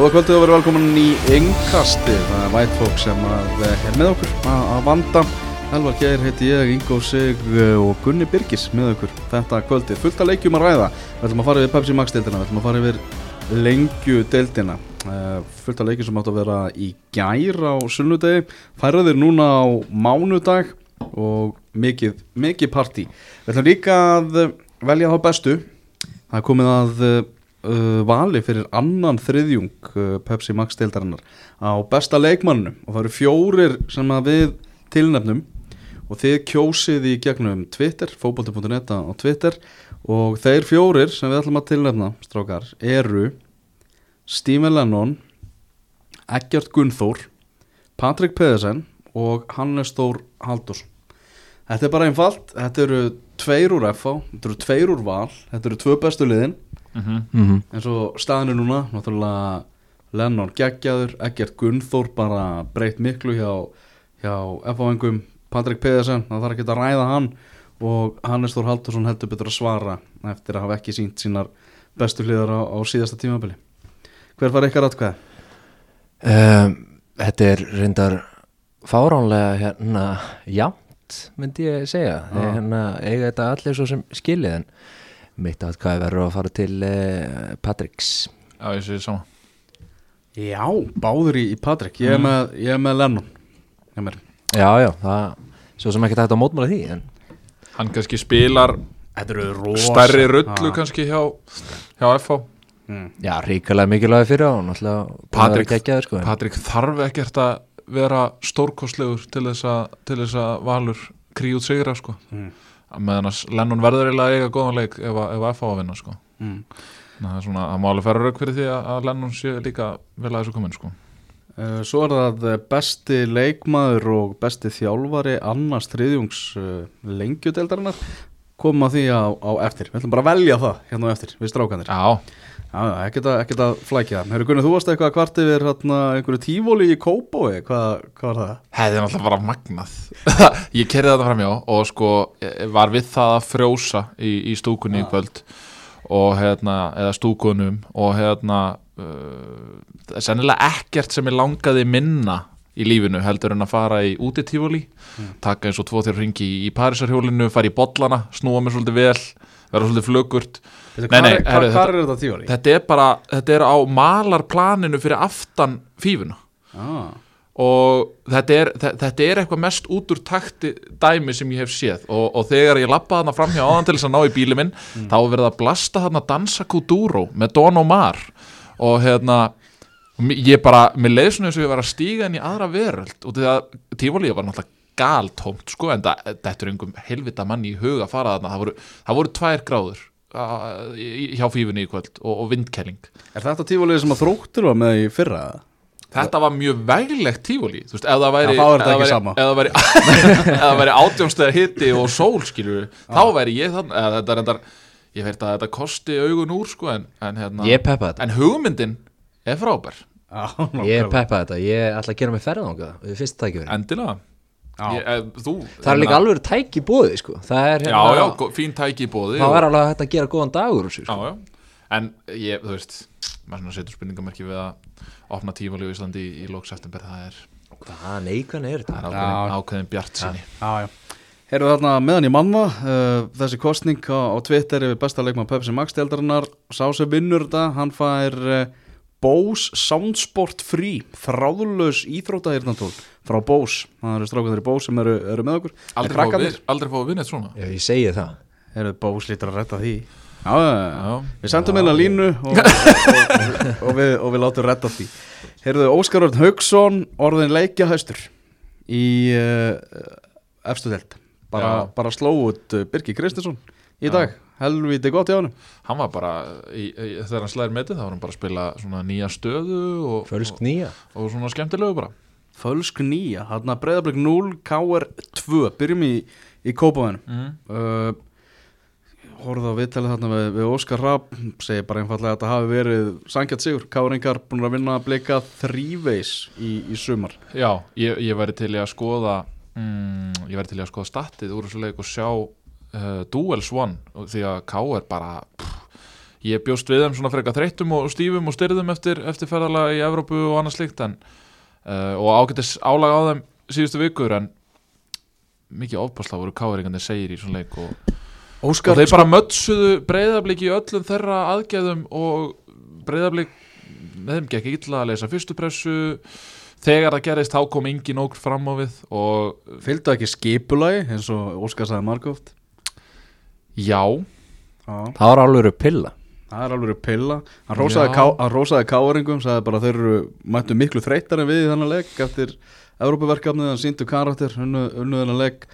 Góða kvöldu og verið velkomin í Engkasti Það er vært fólk sem að eh, er með okkur að, vanda. Elvar Geir heiti ég, Ingo Sig eh, og Gunni Birgis með okkur Þetta kvöldi, fullt að leikjum að ræða. Við ætlum að fara yfir Pepsi Max deildina Við ætlum að fara yfir lengju deildina. Uh, Fullt að leikjum sem átt að vera í gær á sunnudegi. Færaðir núna á mánudag Og mikið, mikið partí. Við ætlum líka að velja þá bestu. Það er komið að uh, vali fyrir annan þriðjung uh, Pepsi Max deildarinnar á besta leikmanninu og það eru fjórir sem að við tilnefnum. Og þið kjósið í gegnum Twitter, fókbalti.net á Twitter. Og þeir fjórir sem við ætlum að tilnefna, strákar, eru Stephen Lennon Eggjart Gunnþór Patrik Pedersen og Hannes Þór Haldursson Þetta er bara einfalt, þetta eru tveir úr FH, þetta eru tveir úr val, þetta eru tvö bestu liðin mm -hmm. mm -hmm. eins og staðinu núna, náttúrulega Lennon geggjaður, Egert Gunnþór bara breytt miklu hjá, hjá FH-engum, Patrik Pedersen það þarf ekki að ræða hann og Hannes Þór Haldursson heldur betur að svara eftir að hafa ekki sínt sínar bestu hliðar á, á síðasta tímabili hver var ykkar atkvæði? um, Þetta er reyndar fáránlega hérna jamt myndi ég segja Já. hérna, eiga þetta allir svo sem skilið en mitt að hvað verður að fara til uh, Patricks Já, ég sé sama Já, báður í, í Patrik ég, er Mm. með- ég er með Lennon ég með. Já, já, það svo sem ekki þetta að mótmála því en Hann kannski spilar Þetta eru rosa stærri rullu Ha. kannski hjá, hjá FH Mm. já, ríkalega mikilvægi fyrir á náttúrulega búin að Patrik- geggjaður, sko, en- Patrik þarf ekkert að vera stórkostlegur til þess að, til þess að Valur krí út sigra sko. Mm. Meðan Lennon verður eiginlega eiga góðan leik ef, að- FH að vinna sko. Mm. Það er svona, það má alveg færa rauk fyrir því að, Lennon sé líka vel að þessu komin sko. Uh, Svo er það eh, besti leikmaður og besti þjálfari annars þriðjungs uh, lengjudeldarinnar koma því á, á eftir. Við ætlum bara að velja það hérna á eftir við strákanir ekkert að, að flækja það. Hefur Gunnar, þú varst eitthvað að kvart yfir hérna, einhverju tífóli í Kópói hvað, hvað var það? hefði náttúrulega bara magnað. Ég kerði þetta framjá og sko var við það að frjósa í, í stúkunni í kvöld og hérna, eða stúkunum og hérna uh, það er sennilega ekkert sem ég langaði minna í lífinu heldur en að fara í útitífóli taka eins og tvo þér ringi í, í Parísarhjólinu fara í bollana, snúa mér svolítið vel vera svolítið flögurt Nei, Nei, nei, hvað, herru, hvað, hvað er þetta tífóli? þetta er bara, þetta er á malarplaninu fyrir aftan fífuna. Ah, og þetta er, þe- þetta er eitthvað mest út úr takti dæmi sem ég hef séð. Og, og þegar ég lappa þarna framhjá áðan til þess að ná í bíli minn þá er verið að blasta þarna dansa kuduro með Don Omar. Og hérna og ég bara, mér leið svona eins og ég var að stíga inn í aðra veröld. Og því að tífólíða var náttúrulega galtómt sko en það- þetta er einhverjum helvita manni í huga að fara þarna, það voru, það voru tvær gráður í- hjá fífunni í kvöld og, og vindkelling. Er þetta tífólið sem að þróttur var með í fyrra? Þetta var mjög veglegt tífóli Þú veist, ef það væri ef það ekki væri- sama. Ef það væri, ef það væri átjónstæða hitti og sól skilur Þá væri ég þann eða, Þetta er endar Ég veit að þetta kosti augun úr sko En, en, hérna, ég peppa þetta. en hugmyndin er frábær ég nákvæmlega. peppa þetta, ég ætla að gera mig ferð ánga við fyrst tækifæri Endilega Já. ég, eh, Þú það er líka alveg tæki bóði sko. það er Já, já, gó- fín tæki í bóði það er alveg hægt að gera góðan dagur úr þessu, Já, sko. já En ég, þú veist Maður svona setur spurningamerki við að Opna tífóli í Íslandi í, í lók september Það er, hvað neikvæðan er þetta það er ákveðin, Já. ákveðin bjart sinni Já, já. Heyrðu þarna meðan í manna, uh, þessi kostning á, á Twitter yfir besta leikmann Pepsi Max deildarinnar, sá sem vinnur þetta, hann fær uh, Bose Soundsport Free, þráðlaus íþróttahirnatól frá Bose, það eru strákanir í Bose sem eru, eru með okkur. Aldrei fá að krakkarnir- vin- aldrei fá að vinna eitt svona Já, ég segi það Heyrðu, Bose lítur að retta því. Já, já, já. Já, Við sendum að línu og, og, og, við, og við látum retta því. Heyrðu, Óskar Örn Haugsson, orðin leikjahæstur í uh, efstu delt. Bara, Já. bara sló út uh, Birgi Kristinsson í dag. Helviti gott hjá hann. hann var bara í, í, þegar hann slæðir metið þá var hann bara að spila svona nýja stöðu og, fölsk nýja. og, og svona skemmtilegu bara. Fölsk nýja, hann að breyðablík 0, KR 2, byrjum í, í Kópavæðinu. mm. Uh, horfðu á viðtalið þarna við, við Óskar Rapp. Segir bara einfallega að þetta hafi verið sangjart sigur, Káringar búin að vinna að blika þrýveis í, í sumar. Já, ég, ég væri til í að skoða mm, ég væri til í að skoða statið úr þessu leik og sjá uh, Duels One og því að K er bara pff, ég bjóst við þeim svona freka þreyttum og stífum og styrðum eftir, eftir ferðalega í Evrópu og annað slíkt en, uh, og ágættis álag á þeim síðustu vikur en mikið ofpásla voru káringandi segir í svona leik og, og Óskar, þeir bara mötsuðu breyðablík í öllum þeirra aðgæðum og breyðablík þeim gekk illa að leysa fyrstu pressu. Þegar það gerist þá kom engin okkur fram á við og fylgdu ekki skipulagi eins og Óskar sagði margóft já, Já, Það var alveg pilla. Það er alveg pilla. Hann rósaði, Já. ká, hann rósaði káringum sagði bara þeir eru mættu miklu þreytar en við í þennan leik eftir Evrópuverkefnið, hann síndu karakter unnu, unnu þennan leik.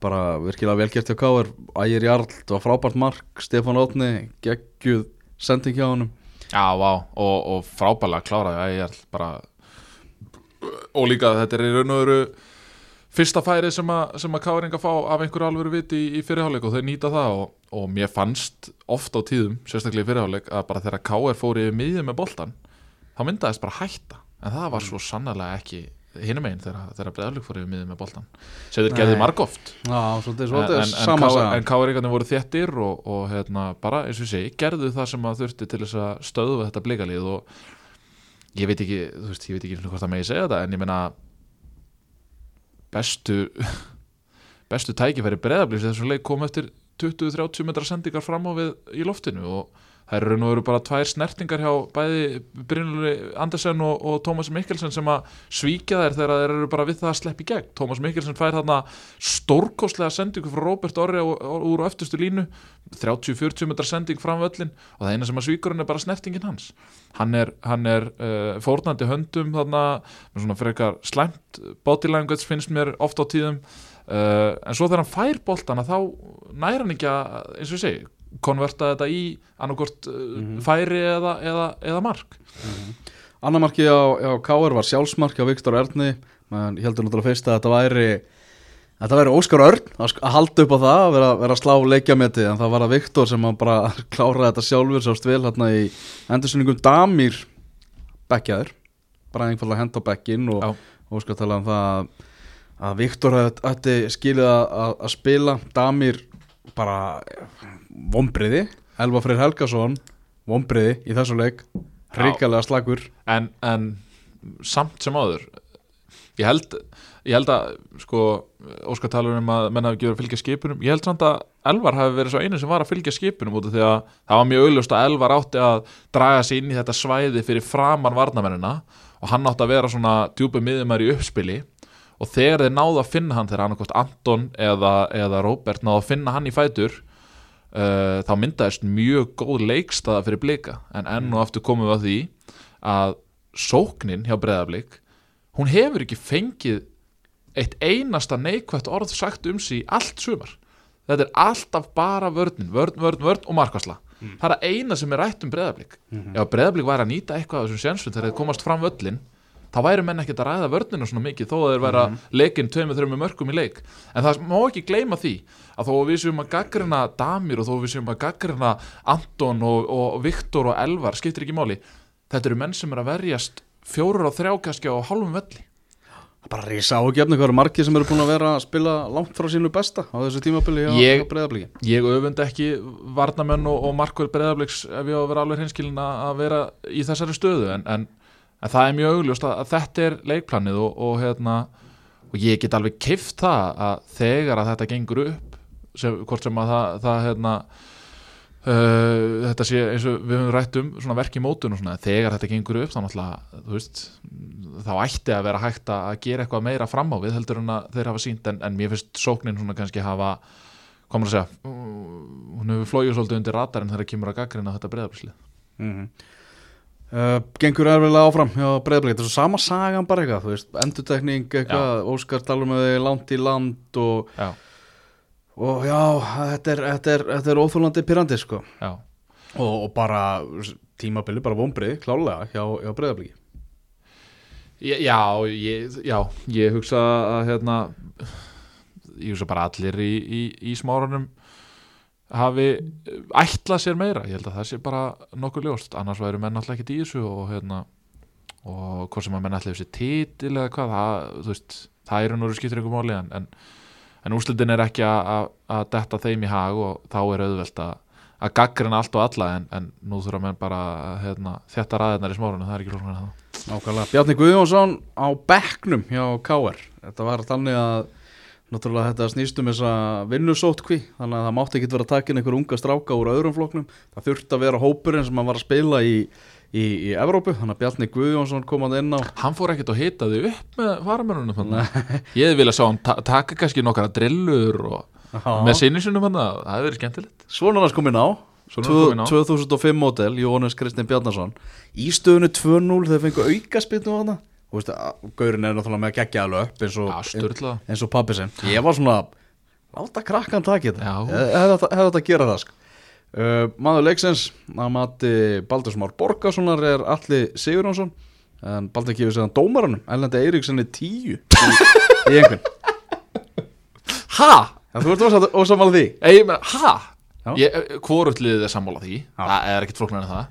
Bara virkilega velgert hjá Káir Ægir Jarl, það var frábært mark. Stefán Átni, geggjuð sending hjá honum. Já, vá og, og frábælega kláraði að ég er bara. Og líka þetta er í raun og veru fyrsta færið sem að, sem að káringa fá af einhverju alvöru viti í, í fyrirháleik og þau nýta það og, og mér fannst oft á tíðum, sérstaklega í fyrirháleik að bara þegar Káir fór yfir miðið með boltan þá myndaðist bara hætta. En það var svo sannlega ekki hinum einn þegar, þegar Breiðalík fór yfir miðið með boltan sem þeir gerði margóft en, svolítið, en, en, sama K- saga en káringarnir voru þéttir og, og hérna, bara eins og segi, gerðu það sem að þurfti til þess að stöðva þetta blikalið og ég veit ekki, þú veist, ég veit ekki hvort það megi segja þetta, en ég meina bestu bestu tækifæri breðablífs þessu leik kom eftir 20-30 metra sendingar fram á við í loftinu og það eru og veru bara tvær snertingar hjá bæði Brynluri Andersen og, og Tómas Mikkelsen sem að svíkja þær þegar þeir eru bara við það að sleppa í gegn. Tómas Mikkelsen fær þarna stórkostlega sendingu frá Robert Orri úr á eftirstu línu 30-40 metra sending fram völlin og það eina sem að svíkur hann er bara snertingin hans. Hann er, hann er uh, fórnandi höndum þarna með svona frekar slæmt body language finnst mér oft á tíðum. Uh, en svo þegar hann fær boltana þá næra hann ekki að eins og ég segi konverta þetta í annarkort uh, færi eða, eða, eða mark. Annar markið á, á Káir var sjálfsmark á Viktor Erni menn ég heldur náttúrulega fyrst að þetta væri þetta væri Óskar Örn að, að halda upp á það að vera, vera að slá leikjameti en það var að Viktor sem að bara kláraði þetta sjálfur sást vel hérna í endursynningum Damir bekkjaður bara einfallega henda á bekkin og. Óskar talaði um það að, að Viktor ætti skilið að, að, að spila. Damir bara vombriði Elva Freyr Helgason vombriði í þessu leik. Hrikalega slagur en, en samt sem áður ég held, ég held að sko, Óskar talur um að menn hafi verið að fylgja skipunum ég held samt að Elvar hafi verið svo einu sem var að fylgja skipunum út af því að það var mjög augljóst að Elvar átti að draga sig inn í þetta svæði fyrir framan varnamennina og hann átti að vera svona djúpi miðumar í uppspili og þegar þeir náðu að finna hann þegar annarkost Anton eða, eða Robert náðu að finna hann í fætur uh, þá myndaðist mjög góð leikstaða fyrir blika. En enn og aftur komum við að því að sóknin hjá Breiðablík hún hefur ekki fengið eitt einasta neikvætt orð sagt um sig í allt sumar. Þetta er alltaf bara vörnin vörn, vörn, vörn og markasla það er að eina sem er rætt um Breiðablík ef Breiðablík væri að nýta eitthvað af þessum sjensum þegar þeir komast fram völlin þá væri menn ekkert að ræða vörnina svona mikið þó að þeir væri að leikinn tveimur, þreimur mörgum í leik. En það má ekki gleyma því að þó að við séum að gaggrina Damir og þó að við séum að gaggrina Anton og, og Viktor og Elvar skiptir ekki máli. Þetta eru menn sem er að verjast fjórar og þrjákaskja á hálfum velli. Bara risa ágefni hvað eru margir sem eru búin að vera að spila langt frá sínu besta á þessu tímabili hjá, Ég- hjá Breiðabliki. ég öfund ekki varnamenn og, og markverð breyðabliks ef ég á að vera alveg hinskilin að vera í þessari stöðu en, en, en það er mjög augljóst að, að þetta er leikplanið og, og, hérna, og ég get alveg kift það að þegar að þetta gengur upp sem, hvort sem að það, það hérna, uh, þetta sé eins og við höfum rætt um svona verk í mótun og svona þegar þetta gengur upp þá veist, þá ætti að vera hægt að gera eitthvað meira fram á við heldur en að þeir hafa sínt en, en mér finnst sóknin svona kannski hafa komur að segja hún hefur flóið svolítið undir radarinn þegar kemur að gaggrina þetta breyðablislið mm uh, gengur erfilega áfram hjá Breiðabliki þetta er svo sama sagan bara eitthvað þú veist, endutekning eitthvað, Óskar talur með þig langt í land og, já, og já, þetta er, þetta er, þetta er óþólandi pyrrandi sko. Já, og, og bara tímabili, bara vombrið, klálega hjá, hjá Breiðabliki. Ég- já, ég, já ég hugsa að hérna ég hugsa bara allir í, í, í smáranum hafi ætlað sér meira. Ég held að það sé bara nokkuð ljóst. Annars væru menn alltaf ekki í þessu og hérna og hvort sem að menn alltaf þessi titil eða hvað, það, veist það er nú skiptir ykkur máli en, en, en úrslitin er ekki að, detta þeim í hag og þá er auðvelt að, gaggrina allt og alla en, en nú þurfa menn bara hérna, þetta ræðirnar í smárunum, það er ekki það. Nákvæmlega, Bjarni Guðjónsson á bekknum hjá KR Þetta var þannig að Náttúrulega þetta snýst um þessa vinnusótkví Þannig að það mátti ekki vera að taka inn einhver unga stráka úr öðrum floknum Það þurfti að vera hópurinn sem hann var að spila í, í, í Evrópu Þannig að Bjarni Guðjónsson kom að inn á hann fór ekkert að hita þau upp með faramörunum ég hefði viljað sjá hann ta taka kannski nokkara drillur og með sinni sinum hann það hefði verið skemmtilegt. Svona hans kom inn á. inn á. 2005 model, Jóhannes Kristinn Bjarnason. Í stöðunu 2-0 þegar fengu auka spilnu á hana Þú veist Gaurin er náttúrulega með að gegja alveg upp eins og, sturla. eins og pappi sinn. Ég var svona, láta krakkan taka þetta. Hefði að- hefði átt að gera það sko. uh, Maður leiksins að mati Baldur Smár Borgarssonar er Alli Sigurjónsson en Baldur kefur séðan dómaranum Erlendi Eiríksson er tíu í, einhvern. Ha? Þú ert ósa- ósamála því. Hvorugt liðið er sammála því? Það er ekkert flóknar en það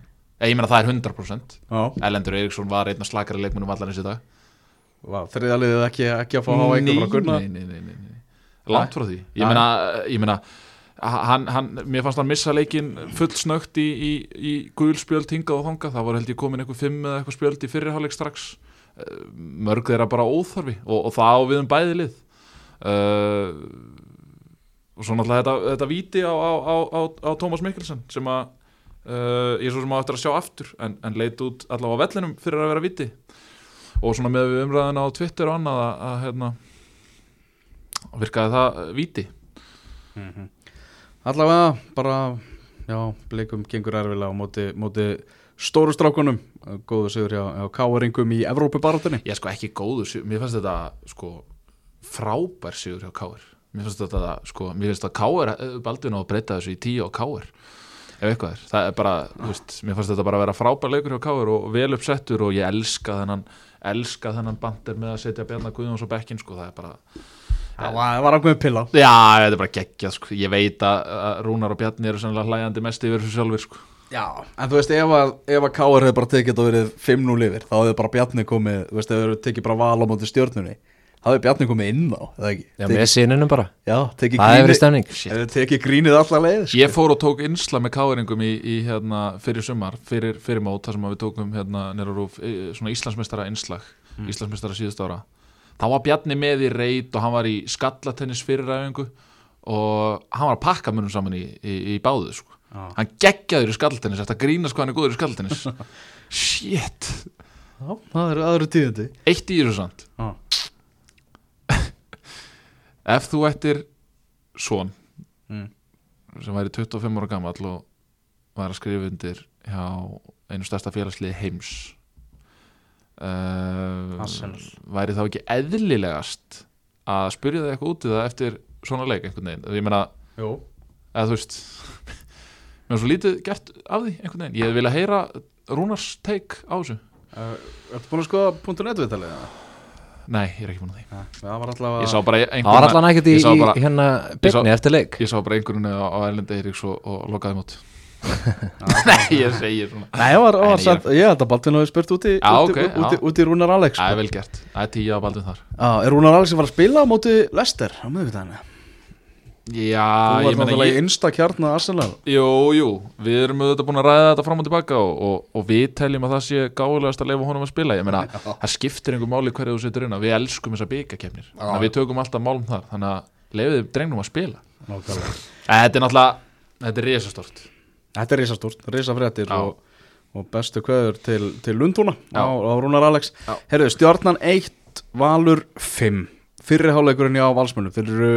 ég meina það er 100% Já, Erlendur Eiríksson var einn af slakari leikmunum allan þessi dag. Þriðaliðið ekki, ekki að fá að hafa einhver frá nei. langt frá því. Ég meina, ég meina hann, hann, mér fannst hann missa leikin full snögt í, í, í gulspjöld hingað og þangað, það var held ég komin eitthvað fimm eða eitthvað spjöld í fyrirháleik strax. Eh, mörg þeirra bara óþarfi og, og það á við um bæði lið. Uh, og svo náttúrulega þetta, þetta víti á, á, á, á, á Tómas Mikkelsen sem að uh, ég er svo sem á eftir að sjá aftur en, en leit út allavega á vellinum fyrir að vera víti. Og svona með umræðina á Twitter og annað að, að hérna virkaði það víti. Allavega bara já, blikum gengur erfilega á móti, móti stóru strákunum. Góðu sigur hjá, hjá káeringum í Evrópubarátunni ég er sko ekki góður, sigur- mér fannst þetta sko frábær sigur hjá Káir mér finnst þetta sko, mér finnst að Káir baldur ná að breyta þessu í tíu á Káir ef eitthvað er, það er bara þú veist, mér fannst þetta bara að vera frábær leikur hjá Káir og vel uppsettur og ég elska þennan elska þennan bandir með að setja Bjarnar Guðjóns og Bekkin sko, það er bara Það var, var ákveðin pilla. Já, þetta er bara geggjað sko, ég veit að Rúnar og Bjarni eru sannlega hlæjandi mest yfir þessu sjálfur sko. Já, en þú veist ef að, ef að káer hefði bara tekið þetta og verið 5-0 yfir þá hefði bara Bjarni komið, þú veist, ef hefði tekið bara val á móti stjórnunni hefði Bjarni komið inn á, eða ekki? Já, með sinninum bara. Já tekið Það hefur verið stemning. Hefði tekið grínið allar leið sko. Ég fór og tók insla með káeringum í, í hérna, fyrir sumar, fyrir, fyrir mót þar sem við tókum hérna rúf e, svona Íslandsmeistara inslag, mm. Íslandsmeistara síðust ára. Þá var Bjarni með í reit og hann var í skallatennis fyriræfingu og hann var að pakka munum saman í, í, í báðu sko. Já. hann geggjaður í skallatennis eftir að grínast hvað hann er góður í skallatennis? Shit. Já, það eru aðra tíðindi. Eitt í samt. Já, ef þú ættir son Mm. sem væri 25 ára gamall og var að skrifa undir hjá einu stærsta félagsliði heims uh, væri þá ekki eðlilegast að spyrja þig eitthvað út í það eftir svona leik einhvern veginn, ég meina jú eða þú veist mér er svo lítið gert af því einhvern veginn, ég vil að heyra Rúnars take á þessu uh, Ertu búin að skoða .net viðtalið? eða? Nei, ég er ekki búin að því. Já, það var allavega ég sá bara Það var allan ekkert í, í bara, hérna byrni eftir leik. ég sá bara einhverjum á, á Erlendi Eiríks og, og lokaði mót. Nei, ég segi svona. Nei, það var, Nei, var satt, ég held að Baldvin hafi spurt út í, Já, út, ok, í- Rúnar Alex Það er sko. vel gert, það er tíu á baldum þar. Já, er Rúnar Alex að fara að spila á móti Lester á miðvikudaginu? Já, Þú meina náttúrulega í innsta kjarna Arsenal. Jú, jú, við erum auðvitað búin að ræða þetta fram og tilbaka og, og, og við teljum að það sé gáðulegast að leifa honum að spila. Ég meina, það skiptir einhver máli hverju þú setur inn á. Við elskum þessar byggakefnir að við tökum alltaf málum þar. Þannig að leiðið drengnum að spila. Nákvæmlega. Þetta er náttúrulega, þetta er risastort Þetta er risastórt, risafréttir Já. og, og bestu kveður til, til Lundúna á, á Rúnar Alex. Já. Herðu, stjarnan 1, Valur 5 Fyrri hálfleikurinn hjá Valsmönnum. Þeir eru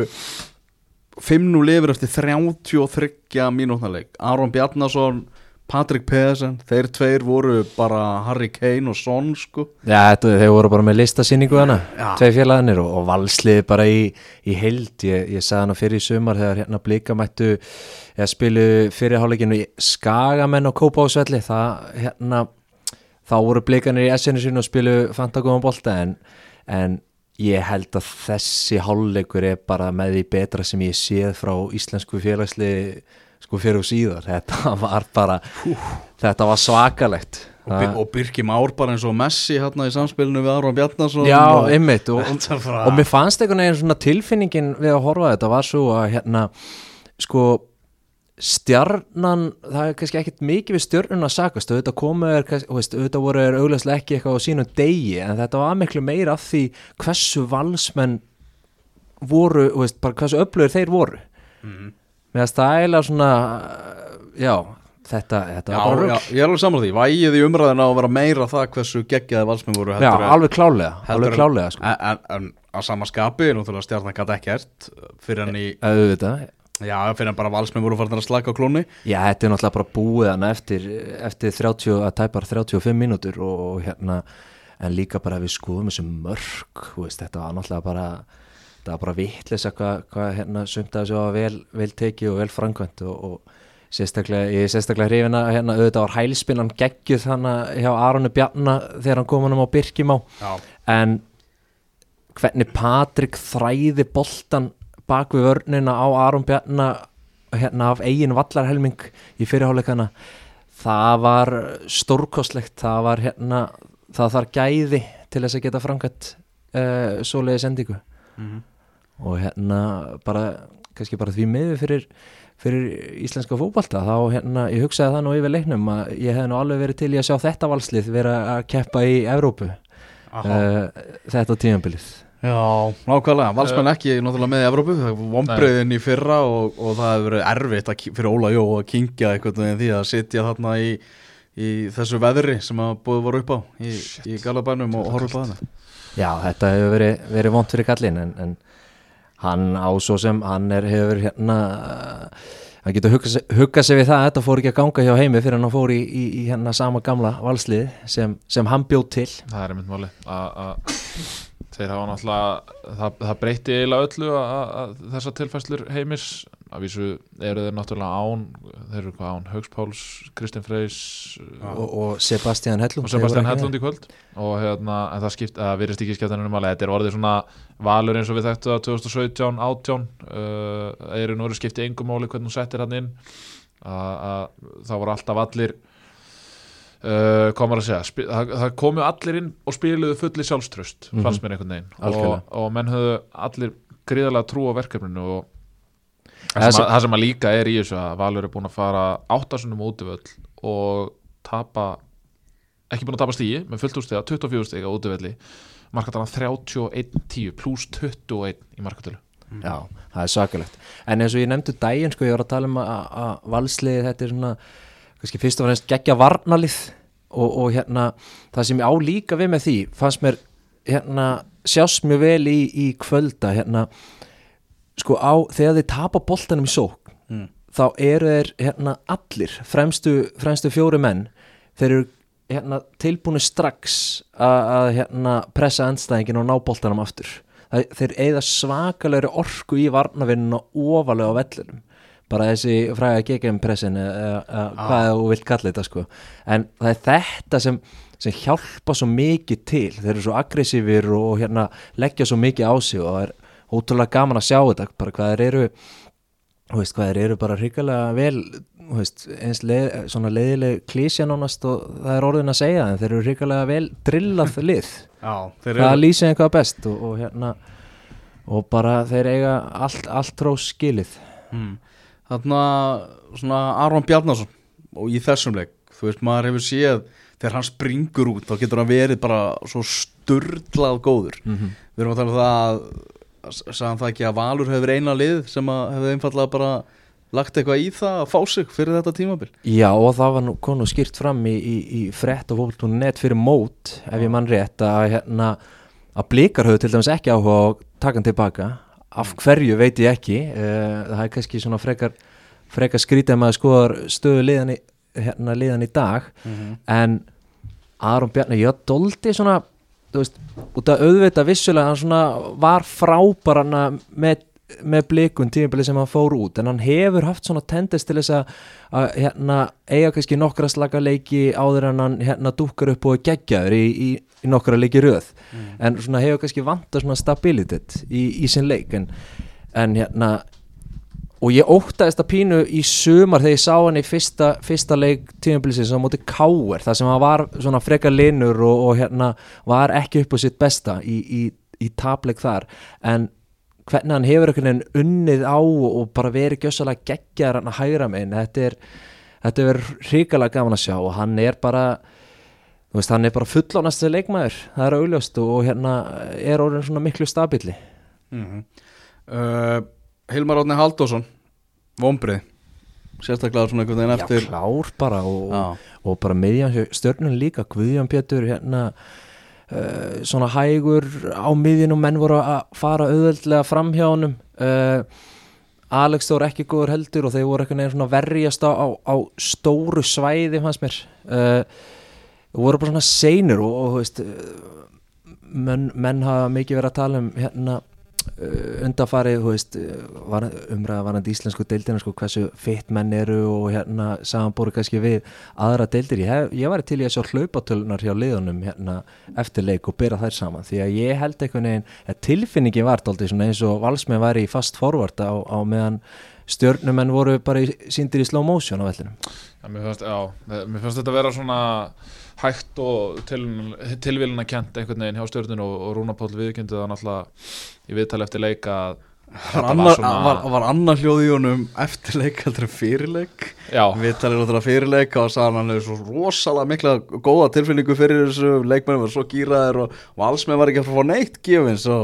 5-0 lifir eftir 33 mínútna leik. Aron Bjarnason, Patrik Pedersen Þeir tveir voru bara Harry Kane og Son sko. Já, þetta, þeir voru bara með listasýningu hana Já. Tvei félagarnir og, og valsliði bara í, í heild. Ég, ég sagði hana fyrir í sumar þegar hérna blika mættu eða spilu fyrirháleikinu í Skagamenn og Kópásvelli það hérna þá voru blikanir í essinu sínu og spilu fantagóðan bolta en, en ég held að þessi hálfleikur er bara með því betra sem ég séð frá íslensku félagsli sko fyrir og síðar. Þetta var bara þetta var svakalegt. Og, Bi- og Birki Már bara eins og Messi hérna í samspilinu við Aron Bjarnason Já, og, einmitt og, og mér fannst einhvern veginn svona tilfinningin við að horfa þetta var svo að hérna sko stjarnan, það er kannski ekkert mikið við stjörnun að sakast, auðvitað komu er, kannski- þú veist, auðvitað voru er augljóslega ekki eitthvað á sínum degi, en þetta var miklu meira af því hversu valsmenn voru, veist, bara hversu öflugir þeir voru. Mhm. með að stæla svona já, þetta, þetta Já, var bara já, rugg ég er alveg saman því. Vægið í umræðina að vera meira það hversu geggjaði valsmenn voru já, en- alveg klálega, alveg klálega sko. en, en, en á sama skapi, náttúrulega stjarnan gæti ekkert fyrir hann í, auðvitað, já, fyrir hann bara valsmenn voru farin að slaka á klóni já, þetta er náttúrulega bara búið hann eftir, eftir 30, að tæpar 35 mínútur og, og hérna en líka bara við skoðum þessu mörg veist, þetta var náttúrulega bara þetta var bara vitleisa hvað hva, hérna sumt að þessu var vel, vel tekið og vel framkvæmt og, og sérstaklega, ég er sérstaklega hrifina hérna auðvitað var hælspinnan geggjuð þannig hjá Aronu Bjarna þegar hann kom hann á Birkimá. Já, en hvernig Patrik þræði boltan bak við vörnina á Aron Bjarna hérna af eigin vallarhelming í fyrirháleikana það var stórkostlegt það var hérna það þarf gæði til þess að geta framkvæmt uh, svoleiði sendingu Mhm. og hérna bara kannski bara því miður fyrir fyrir íslenska fótbalta þá hérna, ég hugsaði það nú yfir leiknum að ég hef nú alveg verið til í að sjá þetta valslið vera að keppa í Evrópu uh, þetta tímabilið Já, nákvæmlega, valsmenn ekki náttúrulega með í Evrópu, það var vombriðin í fyrra og, og það hefur verið erfitt að, fyrir Óla Jó að kingja einhvern veginn því að sitja þarna í, í þessu veðri sem að búið voru upp á í, í Galabænum og horfa upp á hana. Já, þetta hefur verið, verið vont fyrir kallinn en, en hann á svo sem hann er, hefur hérna hann getur huggað sig við það að þetta fór ekki að ganga hjá heimi fyrir hann fór í, í, í hérna sama gamla valslið sem, sem hann bjóð til. Það er einmitt máli að- að þeir hafa náttúrulega það, það breytti eiginlega öllu að, að þessar tilfæslur heimis. Að vísu eru þeir náttúrulega án þeir eru hvað án, Haugs Páls, Kristinn Freys og, og Sebastian Hellum og Sebastian Hellund í kvöld. Og hérna, en það skipt, það virðist ekki skipta hennum alveg, þetta er orðið svona valur eins og við þekktu það 2017, 18 uh, eru skipti engum máli hvernig hún settir hann inn. Að, að það voru alltaf allir uh, komar að segja? Það, það komu allir inn og spiluðu fulli sjálfströst, Mhm. fannst mér einhvern veginn. Og, og menn höfðu allir gríðarlega trú á verkefninu og Það sem, að, það sem að líka er í þessu að Valur er búin að fara áttasunum útivöll og tapa ekki búin að tapa stíi með fullt úrstega 24 stiga útivelli. Markatalan 31-10 pluss 21 í markatölu. Já, það er svakalegt En eins og ég nefndu daginn, sko, ég var að tala um að, valsliðið þetta er svona kannski fyrst og fremst geggja varnalið og, og hérna, það sem ég á líka við með því, fannst mér hérna, sjást mjög vel í, í kvölda, hérna sko á, þegar þið tapa boltanum í sók Mm. þá eru þeir hérna allir, fremstu, fremstu fjóri menn, þeir eru hérna tilbúinu strax að, hérna pressa endstæðingin og ná boltanum aftur þeir eigða svakalegri orku í varnavinnuna ofalega á vellinum bara þessi fræga GGM pressin eða eða hvað þú vilt kalla þetta sko. En það er þetta sem, sem hjálpa svo mikið til. Þeir eru svo aggressífir og hérna leggja svo mikið á sig og það er ótrúlega gaman að sjá þetta bara hvað þeir eru veist, hvað þeir eru bara hrikalega vel veist, eins leið, svona leiðileg klísja nánast og það er orðin að segja en þeir eru hrikalega vel drillað lið. Já, það eru lýsir einhvað best og, og hérna og bara þeir eiga allt, allt trós skilið. Mm. Þarna svona Aron Bjarnason og í þessum leik, þú veist, maður hefur séð þegar hann springur út, þá getur hann verið bara svo sturlað góður. Mm -hmm. Við erum að tala um það að sagðan það ekki að Valur hefur eina lið sem hefur einfallega bara lagt eitthvað í það að fá sig fyrir þetta tímabil. Já og það var nú konu skýrt fram í, í, í frett og fólk.net fyrir mót ef ég mann rétt að hérna að blikar höfðu til dæmis ekki áhuga að taka hann tilbaka af hverju veit ég ekki uh, það er kannski svona frekar frekar skrítið að maður skoðar stöðu liðan í, hérna liðan í dag. En Aron Bjarni, ég doldi svona veist, út af auðvita vissulega hann svona var frábarana með, með blikun tímabili sem hann fór út, en hann hefur haft svona tendest til þess að, að hérna, eiga kannski nokkra slaka leiki áður en hann hérna dúkkar upp og geggjaður í, í, í nokkra leiki röð. En svona hefur kannski vantað svona stabilitet í, í sinn leik en, en hérna og ég óttaðist að pínu í sumar þegar ég sá hann í fyrsta, fyrsta leik tímabilisins á móti Káer þar sem hann var svona frekar linur og, og hérna var ekki upp á sitt besta í, í, í tapleik þar. En hvernig hann hefur einhvern veginn unnið á og bara verið gjössalega geggjar hann að hægra megin þetta er, þetta er hrikalega gaman að sjá og hann er bara þú veist, hann er bara fullánast leikmaður, það er auðljóst og hérna er orðin svona miklu stabili mm uh, Hilmar Átni Haldásson Vombrið Sérstaklega svona einhvern veginn Já, eftir klár bara og, Já. og bara miðjan stjörnun líka Guðjón Pétur hérna uh, svona hægur á miðjun og menn voru að fara auðveldlega fram hjá honum. Uh, Alex Þór ekki góður heldur og þeir voru einhvern veginn svona verjast á, á, á stóru svæði fannst mér. Uh, voru bara svona seinur og, og veist menn, menn hafa mikið verið að tala um hérna uh, undanfarið, þú veist uh, var, umræða varandi íslensku deildina sko, hversu fitt menn eru og hérna samanbúru kannski við aðra deildir. Ég, hef, ég var til í að sjá hlaupatölunar hjá liðunum hérna eftir leik og byrja þær saman því að ég held einhvern veginn að tilfinningi var dálítið svona eins og valsmenn var í fast forvart á, á meðan stjörnumenn voru bara í, síndir í slow motion á vellinum. Já, mér fannst, já, mér fannst þetta vera svona hægt og til, tilvílina kent einhvern veginn hjá stjórninu og, og Rúna Páll viðkjöndi það náttúrulega í viðtali eftir leika að Var annar, svona- var, var annar hljóð í honum eftirleik heldur en fyrirleik Já, Við talir náttúrulega fyrirleik og sagði hann hefur svo rosalega mikla góða tilfinningu fyrir þessu leikmennum var svo gýraðir og, og alls með var ekki að fá neitt gefins á,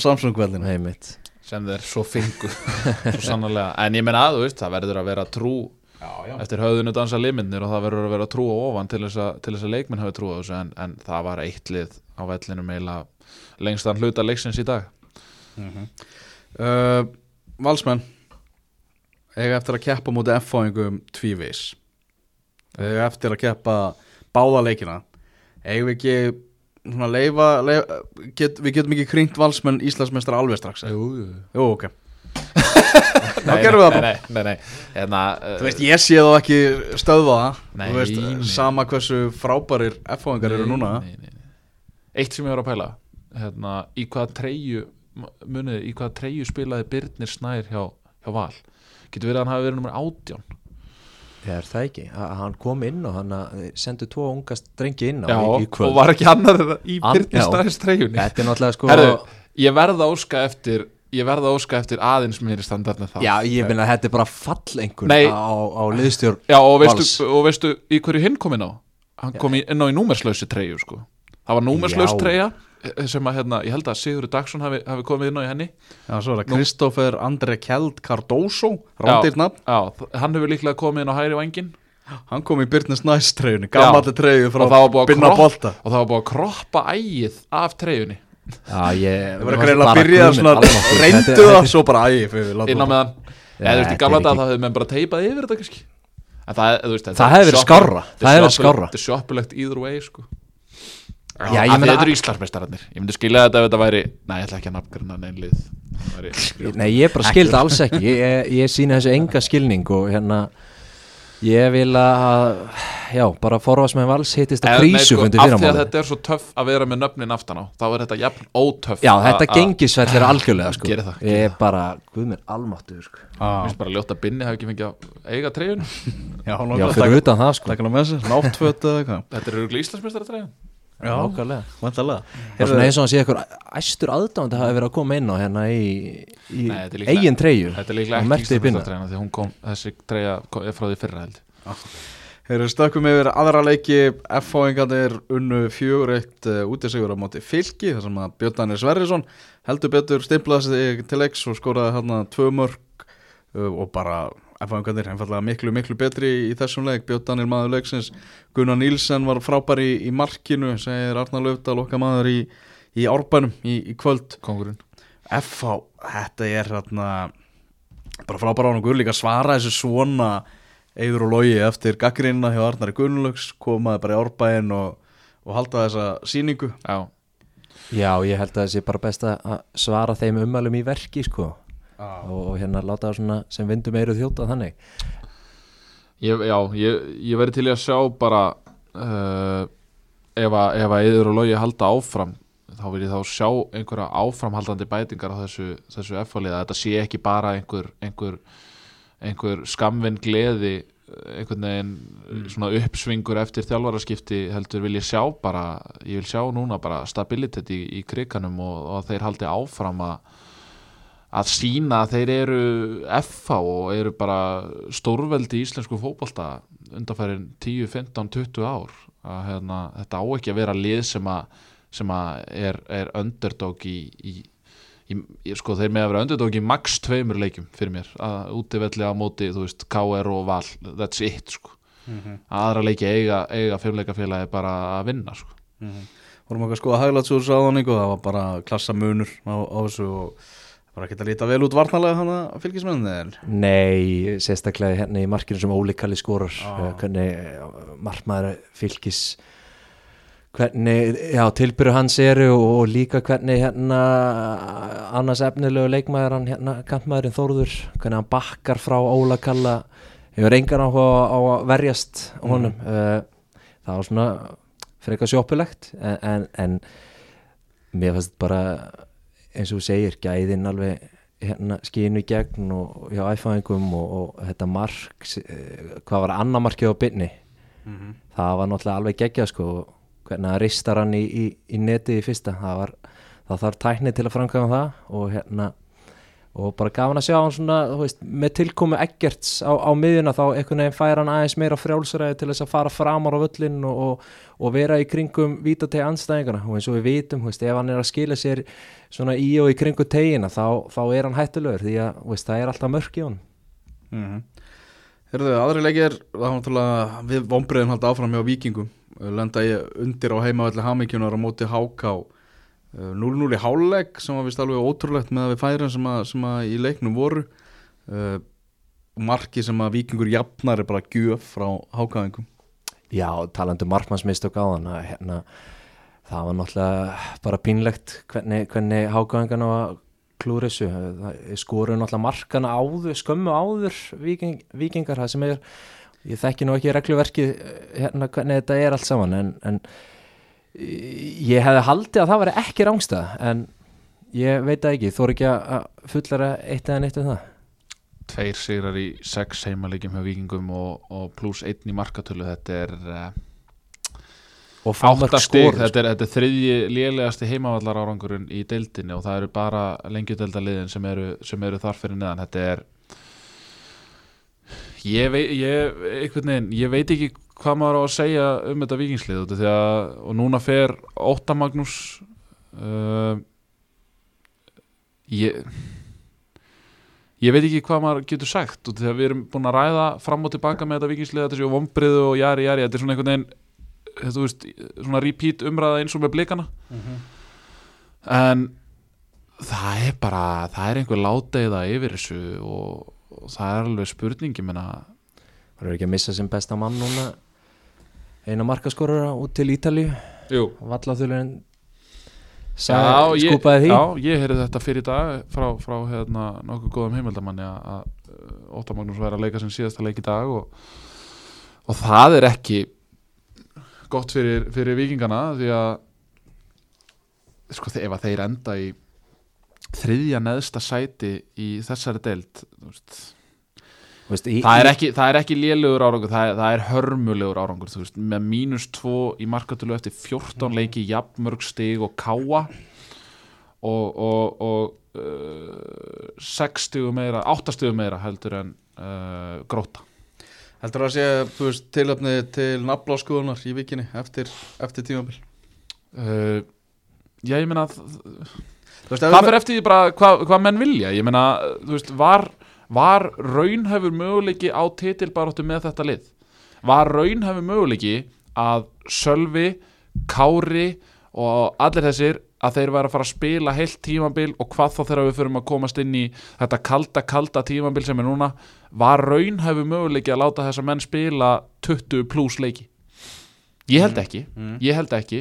Samsung-kveldinu heimitt sem þeir svo fengu svo sannarlega, en ég menna að þú veist það verður að vera trú Já, já. Eftir höfðinu dansa liminnir og það verður að vera trú á ofan til þess að, til þess að leikminn hafi trú á þessu en, en það var eitt lið á vellinum eiginlega lengstan hluta leiksins í dag. Uh, Valsmenn eiga eftir að keppa mútið F-fáingum tvívís eiga eftir að keppa báða leikina. Eigum við ekki leifa, leifa get, við getum ekki krýnt Valsmenn Íslandsmeistra alveg strax? Jú, jú. Jú, ok Þá gerum við það bara. Nei, nei, nei, hérna, Þú veist, ég sé þá ekki stöðva það. Nei, Þú veist, nei. sama hversu frábærir F-fáingar eru núna. nei, nei, nei. Eitt sem ég var að pæla hérna, í hvaða treyju munið, í hvaða treyju spilaði Birnir Snær hjá, hjá Val? Getur verið að hann hafi verið nummer átján? Það er það ekki, að hann kom inn og hann að sendu tvo unga strengi inn á Já, í, í kvöld. og var ekki annar í Birnir. Snærs treyjunni. Þetta er náttúrulega sko Herðu, ég verða að óska eftir ég verða að óska eftir aðeins meiri standarni það. Já, ég finna að þetta er bara fallengur Nei. á, á liðstjórn Já, og Vals. veistu, og veistu í hverju hinn kom inn á? Hann kom í, inn á í númerslausi treyju sko. það var númerslaus Já. treyja eh, sem að hérna, ég held að Sigurður Dagsson hafi, hafi komið inn á í henni. Já, svo er það Kristoffer André Kjeld Cardoso Rándir nafn. Já, hann hefur líklega komið inn á hæri vangin Hann kom í Byrnis Næst treyjunni Gammalli treyju frá og það var búið að Binna kroppa Bolta. og það var búið að kroppa ægið af treyjunni Það var að greina að byrja svona Reyndu það, svo bara ægi fyrir látum inn á meðan. Já, eða þú veist, í gamla dag þá hefur menn bara teipað yfir þetta kannski. En það, þú veist, þetta Það hefði verið er Það hefði verið skárra. þetta er sjoppulegt either way sko. Þetta eru Íslandsmeistararnir Ég myndi skilja þetta ef þetta væri Nei, ég ætla ekki að nafngrunna neinn lið. Það væri- Nei, ég bara skildi alls ekki. Ég, ég, ég sína þessu enga skilning og hérna Ég vil að Já, bara forvast með vals hittist að krísu sko, fundir Af því að þetta er svo töff að vera með nöfnin aftan á Þá er þetta jafn ótöff Já, þetta gengisvell er algjörlega sko. Gerir það, Ég gerir er bara, guð mér, almáttur sko. Mér Já, finnst bara ljótt að Binni hafi ekki fengið að eiga treyjun já, Já, fyrir utan það sko. Takk hann með sér, náttföt eða eitthvað. Þetta er auðvitað Íslandsmeistara treyjun Já, Nákvæmlega. Vantalega Það er svona eins og hann sé eitthvað æstur aðdáðandi hafi verið að koma inn á hérna í, í Nei, líklega- eigin treyju. Þetta er líklega ekki í. Íslandsmeistara treyjun Því hún kom, þessi treyja er frá því fyrra held Þeir eru stökkum yfir aðra leiki. F-fáingarnir unnu fjögur eitt uh, útisigur á móti fylki þar sem að Björndanir Sverrisson heldur betur stimplaði sig til leiks og skoraði hérna tvö mörg uh, og bara F-fáingarnir einfallega miklu miklu betri í þessum leik. Björndanir maður leiksins. Gunnar Nílsen var frábær í, í markinu segir Arnar Löfdal okkar maður í, í árbænum í, í kvöld. Kongurinn F-fá, þetta er hérna bara frábær án og gull líka svara þessu svona Eður og logi eftir gaggrínina hjá Arnari Gunnlaugs komaði bara í árbæinn og, og halda þessa síningu Já, Já, ég held að það sé bara best að að svara þeim ummælum í verki sko og, og hérna láta það svona sem vindum eiru þjóta þannig. Ég, já ég, ég verði til að sjá bara uh, ef að ef að yður og logi halda áfram þá vil ég þá sjá einhverja áframhaldandi bætingar á þessu, þessu F-fálið að þetta sé ekki bara einhver einhver, einhver skamvinn gleði eh, einhvern veginn svona uppsvingur eftir þjálfaraskipti heldur vil ég sjá bara ég vil sjá núna bara stabilitet í, í kriganum og, og að þeir haldi áfram að að sína að þeir eru FH og eru bara stórveldi í íslensku fótbolta undanfærin 10, 15, 20 ár. Að hérna, þetta á ekki að vera lið sem að, sem að er, er underdog í, í, í, í sko þeir með að vera underdog í max tveimur leikjum fyrir mér, að útivelli á móti þú veist, KR og Val, that's it sko, aðra leiki eiga, eiga fimmleikafélagi bara að vinna sko. Vorum okkar sko að hægla þessu sáðaning og það var bara klassa munur á, á þessu og bara ekki að líta vel út varnalega hann að fylgismennin Nei, sérstaklega hérna í markinu sem Óli Kalli skorar Já. uh, hvernig markmaður fylgis hvernig, já, tilbyrju hans eru og, líka hvernig hérna annars efnilegu leikmaður hann hérna, kantmaðurinn Þórður hvernig hann bakkar frá Óla Kalla hefur engan áhuga á, að verjast honum mm. það var svona frekar sjoppulegt en, en, en mér fannst bara eins og þú segir, gæðin alveg hérna skínu í gegn og hjá æfæðingum og, og þetta mark eh, hvað var annar markið á byrni það var náttúrulega alveg geggjað sko. Hvernig að ristar hann í, í, í netið í fyrsta það var, það þarf tækni til að framkvæma það og hérna og bara gaf hann að sjá hann svona veist, með tilkomu Eggerts á, á miðjuna þá einhvern veginn fær hann aðeins meira frjálsræði til þess að fara framar á völlin og, og, og vera í kringum vítategi anstæðingana og eins og við vitum, veist, ef hann er að skila sér svona í og í kringu tegina þá, þá er hann hættulegur því að veist, það er alltaf mörk í honum. Mm -hmm. Herðu, aðri leikir við vombriðin halda áfram hjá vikingum lenda ég undir á heimavalli hamingjunar á móti háká 0-0 í háleg sem var vist alveg ótrúlegt með að við færum sem sem að í leiknum voru. Uh, marki sem að vikingur jafnar er bara gjöf frá hákáðingum Já, talandi um markmannsmistök á hann að hérna, það var náttúrulega bara pínlegt hvernig, hvernig hágæðingan á að klúra þessu skoruðu náttúrulega markana áður skömmu áður viking, vikingar það sem er, ég þekki nú ekki regluverkið hérna hvernig þetta er allt saman en, en ég hefði haldið að það væri ekki rángstað en ég veit það ekki, þú er ekki að fullara eitt eða neitt um það? Tveir sigrar í sex heimaleikjum hjá vikingum og, og pluss einn í markatölu. Þetta er uh, og fá mörg átta stig, skoruð, þetta er, er þriðji lélegasti heimavallar árangurinn í deildinni og það eru bara lengjudeldaliðin sem eru, sem eru þar fyrir neðan. Þetta er ég veit, ég, veginn, ég veit ekki hvað maður á að segja um þetta vikingslið og núna fer Ótta Magnús uh, ég ég veit ekki hvað maður getur sagt því að við erum búin að ræða fram og tilbaka með þetta vikingslið, þetta séu vombriðu og jari jari, þetta er svona einhvern veginn veist, svona repeat umræða eins og með blikana. En það er bara það er einhver láteiða yfir þessu og, og það er alveg spurningi menna, það er ekki að missa sem besta mann núna. Eina markaskorura út til Já, ég, skúpaði því. já, ég heyrði þetta fyrir dag frá, frá hérna, nokkuð góðum heimildamanni að- uh, Óttar Magnús væri að leika sem síðasta leik í dag og, og það er ekki gott fyrir, fyrir vikingana því að sko, ef að þeir enda í þriðja neðsta sæti í þessari deild þú veist, veist, í, það, er í- ekki, það er ekki lélugur árangur það er, það er hörmulegur árangur veist, með mínus 2 í markatölu eftir 14 leiki, jafnmörg stig og káa og, og, og uh, 6 stigum meira 8 stigum meira heldur en uh, gróta Heldur það að sé, þú veist, tilöfni til nafnbláskuðunar í vikinni eftir, eftir tímabil? Uh, já ég meina það, það fyrir eftir því bara hvað hva menn vilja ég meina, þú veist, var var raunhefur möguleiki á titilbaróttu með þetta lið? Var raunhefur möguleiki að Sölvi, Kári og allir þessir að þeir væri að fara að spila heilt tímabil og hvað þá þegar við förum að komast inn í þetta kalda, kalda tímabil sem er núna var raunhefur möguleiki að láta þessa menn spila 20 pluss leiki ég held ekki, ég held ekki.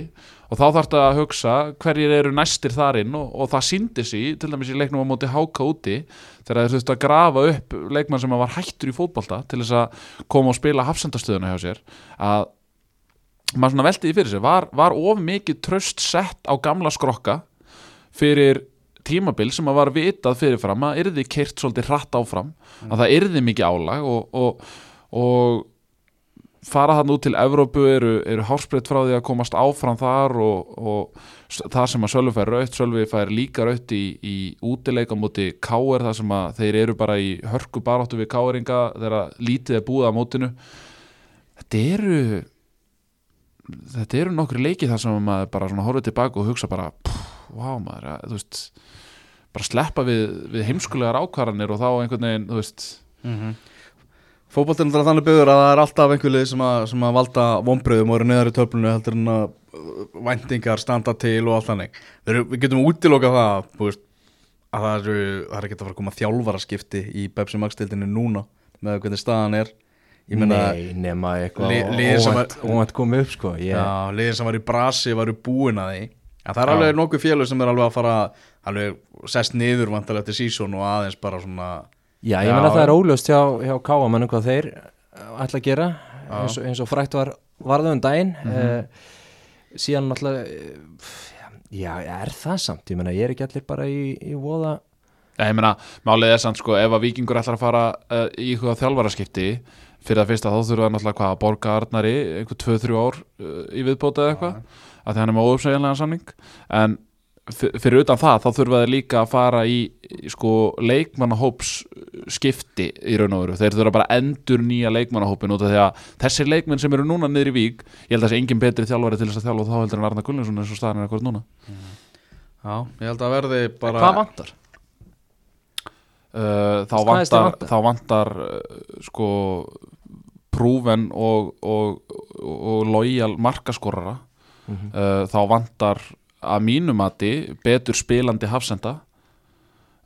Og þá þarf þetta að hugsa hverjir eru næstir þar inn og, og það síndi sig til dæmis í leiknum á móti háka úti þegar þeir þurftu að grafa upp leikmann sem var hættur í fótbolta til þess að koma og spila hafsendastöðuna hjá sér að maður svona velti því fyrir sér var, var of mikið tröst sett á gamla skrokka fyrir tímabil sem að var vitað fyrirfram að yrði keirt svolítið hratt áfram að það yrði mikið álag og, og, og fara hann út til Evrópu eru, eru hárspreitt frá því að komast áfram þar og, og það sem að Sölvi fær raut, Sölvi fær líka raut í, í útileika múti Káer þar sem að þeir eru bara í hörku baráttu við Káeringa þegar lítið er búið á mótinu. Þetta eru þetta eru nokkri leiki þar sem maður bara horfið tilbaka og hugsa bara vá maður, að, þú veist bara sleppa við, við heimskulegar ákvarðanir og þá einhvern veginn, þú veist Fótboltinn er þannig byggður að það er alltaf einhver lið sem sem að valda vonbröðum og eru neðar í töflunum heldur en að uh, væntingar standa til og allt þannig. Við, við getum útilokað það, þú veist, að það eru, það er ekki að fara að koma þjálfaraskipti í Pepsi Max-dildinni núna með hvernig staðan er. Meina, Nei, nema eitthvað óvænt, komið upp sko ég, já, liðin sem var í brasi varu búin að því. En það er Já. alveg nokkuð félög sem er alveg að fara, alveg sest niður vantarlega til sísón og aðeins bara svona, Já, ég Já, meina það er já. óljóst hjá, hjá káamennum hvað þeir uh, ætla að gera eins og, eins og frækt var varðum daginn mm síðan náttúrulega uh, já, er það samt, ég meina ég er ekki allir bara í, í voða. Já, ég meina, málið er samt sko ef að vikingur ætlar að fara uh, í ykkur þjálfaraskipti fyrir það fyrsta þá þurfa það náttúrulega hvað að borga Arnari einhver 2-3 ár uh, í viðbóta eða eitthvað að því hann er með óuppsegjanlega samning. En fyrir utan það þá þurfa þeir líka að fara í, sko leikmannahóps skipti í raun og veru, þeir þurfa bara endur nýja leikmannahópin út af því að þessir leikmenn sem eru núna niður í vík ég held að þessi engin betri þjálfari til þess að þjálfa þá heldur en Arnar Gullensson eins og staðan er akkurat núna já, ég held að verði bara... hvað vantar? uh, þá, vantar, þá vantar uh, sko prúven og, og, og lojal markaskorara Mhm. uh, þá vantar að mínumati betur spilandi hafsenda